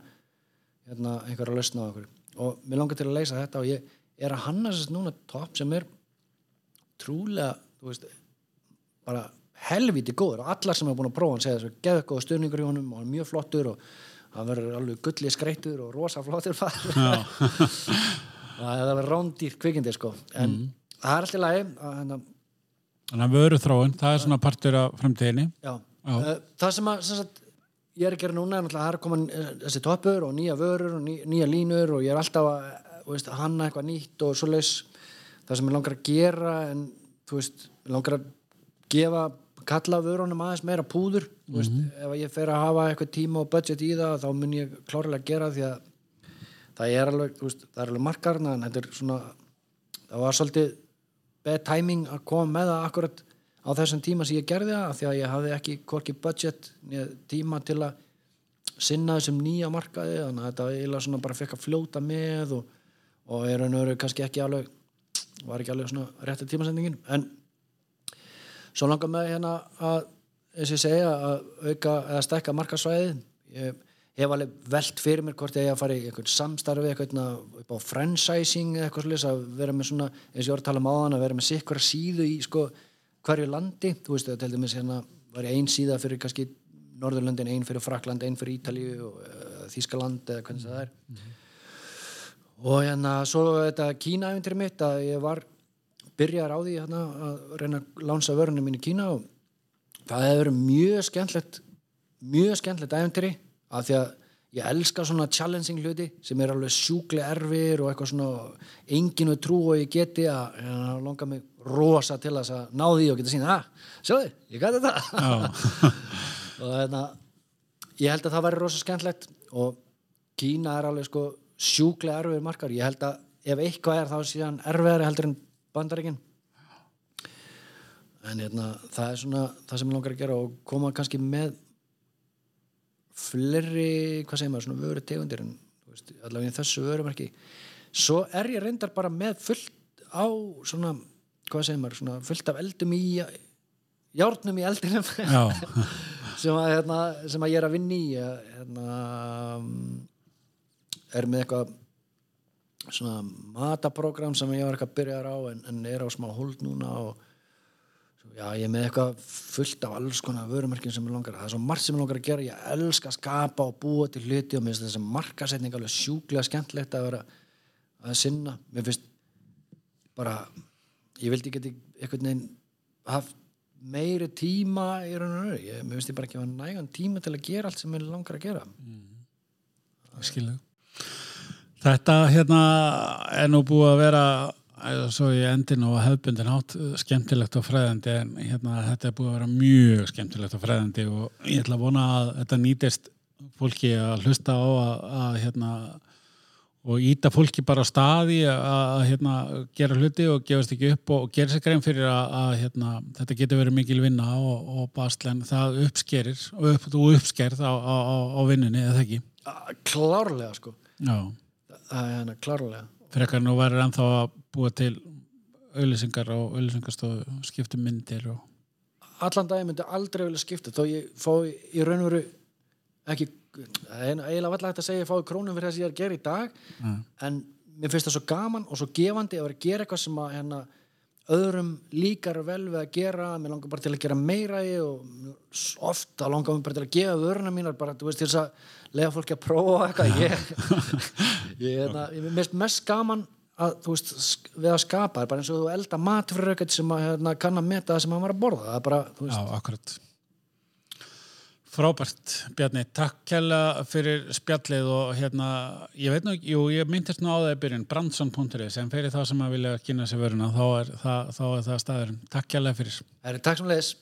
hérna, einhver að lausna á okkur. Og mér langar til að leysa þetta og ég er að hanna þess núna topp sem er trúlega, veist bara helviti góður. Og allar sem hefur búin að prófa hann segja þess að geða góða stöðningur í honum og hann er mjög flottur og hann verður alveg gullið skreittur og rosa flottur það verður rándýr kvikindi sko. En mm. það er alltaf lægi hérna- Þannig að vöru þróun, það er svona partur af fremtíðinni Já, Já. Uh, það sem að sem sagt, ég er að gera núna er að koma eh, þessi toppur og nýja vörur og ný, nýja línur og ég er alltaf að veist, hanna eitthvað nýtt og svo leis það sem ég langar að gera en þú veist, ég langar að gefa kalla vörunum aðeins meira púður mm -hmm. veist, mhm. ef ég fer að hafa eitthvað tíma og budget í það þá mun ég klárlega gera því að það er alveg, veist, það er alveg markarna en þetta er svona það var svolítið bad timing að koma með það akkurat á þessum tíma sem ég gerði það af því að ég hafði ekki hvorki budget tíma til að sinna þessum nýja markaði þannig að þetta eiginlega svona bara fekk að fljóta með og, og er og veru kannski ekki alveg var ekki alveg svona rétti tímasendingin. En svo langar með hérna að eins og ég segja að auka eða stekka markasvæðið ég hef alveg velt fyrir mér hvort ég að fara í eitthvað samstarfi eitthvað eða eitthvað svolítið að vera með svona eins og ég voru að tala um áðan að vera með sikkura síðu í sko hverju landi. Þú veist það til dæmis hérna var ég ein síða fyrir kannski Norðurlöndin, ein fyrir Frakland, ein fyrir Ítalíu og uh, Þískaland eða hvernig það er. Mm og hérna svo þetta Kína-ævendir mitt að ég var byrjar á því hérna, að reyna að lánsa vörunum mín í Kína og það hefur verið mjög skemmtlegt mjög skemmtlegt æventyri af því að ég elska svona challenging hluti sem er alveg sjúklega erfir og eitthvað svona enginu trú og ég geti að hérna, longa mig rosa til að ná því og geta sína að, ah, sjáðu, ég gæti þetta og hérna ég held að það væri rosa skemmtlegt og Kína er alveg sko sjúklega erfir markar, ég held að ef eitthvað er þá síðan erfiðari heldur en bandaríkinn en hérna það er svona það sem ég langar að gera og koma kannski með fleri, hvað segir maður, svona vöru tegundir en veist, allavega í þessu vörumarki svo er ég reyndar bara með fullt á svona, hvað segir maður svona fullt af eldum í járnum í eldinum. Sem, að, hérna, sem að ég er að vinni í hérna, er með eitthvað svona mataprogram sem ég var eitthvað að byrja á en, en er á smá hold núna og Já, ég er með eitthvað fullt af alls konar vörumarkin sem ég langar, það er svo margt sem ég langar að gera. Ég elska að skapa og búa til hluti og mér finnst þess að markasetning alveg sjúklega skemmtlegt að vera að sinna. Mér finnst bara ég vildi ekki eitthvað neginn haft meiri tíma í raun og raun, ég, mér finnst ég bara ekki að nægan tíma til að gera allt sem ég langar að gera. Mm. Skilu Þetta hérna er nú búið að vera svo í endin og hefbundin hátt skemmtilegt og fræðandi en hérna, þetta er búið að vera mjög skemmtilegt og fræðandi og ég ætla að vona að þetta nýtist fólki að hlusta á að, að hérna, og íta fólki bara á staði að hérna, gera hluti og gefast ekki upp og gera sér grein fyrir að, að hérna, þetta getur verið mikil vinna og, og baslen það uppskerir og upp, uppskerð á, á, á vinnunni eða ekki? Klárlega sko. Já. það er hérna klárlega. Frekar nú verður ennþá að búa til auðlýsingar og auðlýsingarstofu skipta myndir og allan dag myndi aldrei vilja skipta þó ég fái í raun og veru ekki, eiginlega valla hægt að segja ég fái krónum fyrir það sem ég er að gera í dag mm. en mér finnst það svo gaman og svo gefandi að vera að gera eitthvað sem að hérna, öðrum líkar vel við að gera mér langar bara til að gera meira í og ofta langar mér bara til að gefa vöruna mínar bara, til þess að lega fólki að prófa eitthvað ég, ég, hérna, ég mest mest gaman að, veist, við að skapa er bara eins og þú elda mat fyrir eitthvað sem að hérna, kann að meta það sem að maður að borða það er bara, þú veist Já, akkurat Frábært, Bjarni, takk kæla fyrir spjallið og hérna, ég veit nú, jú, ég myndist nú á það í byrjun, brandsson.is, en fyrir það sem að vilja kynna sér vöruna, þá er það, þá er það staðurinn. Takk kæla fyrir. Takk sem leðis.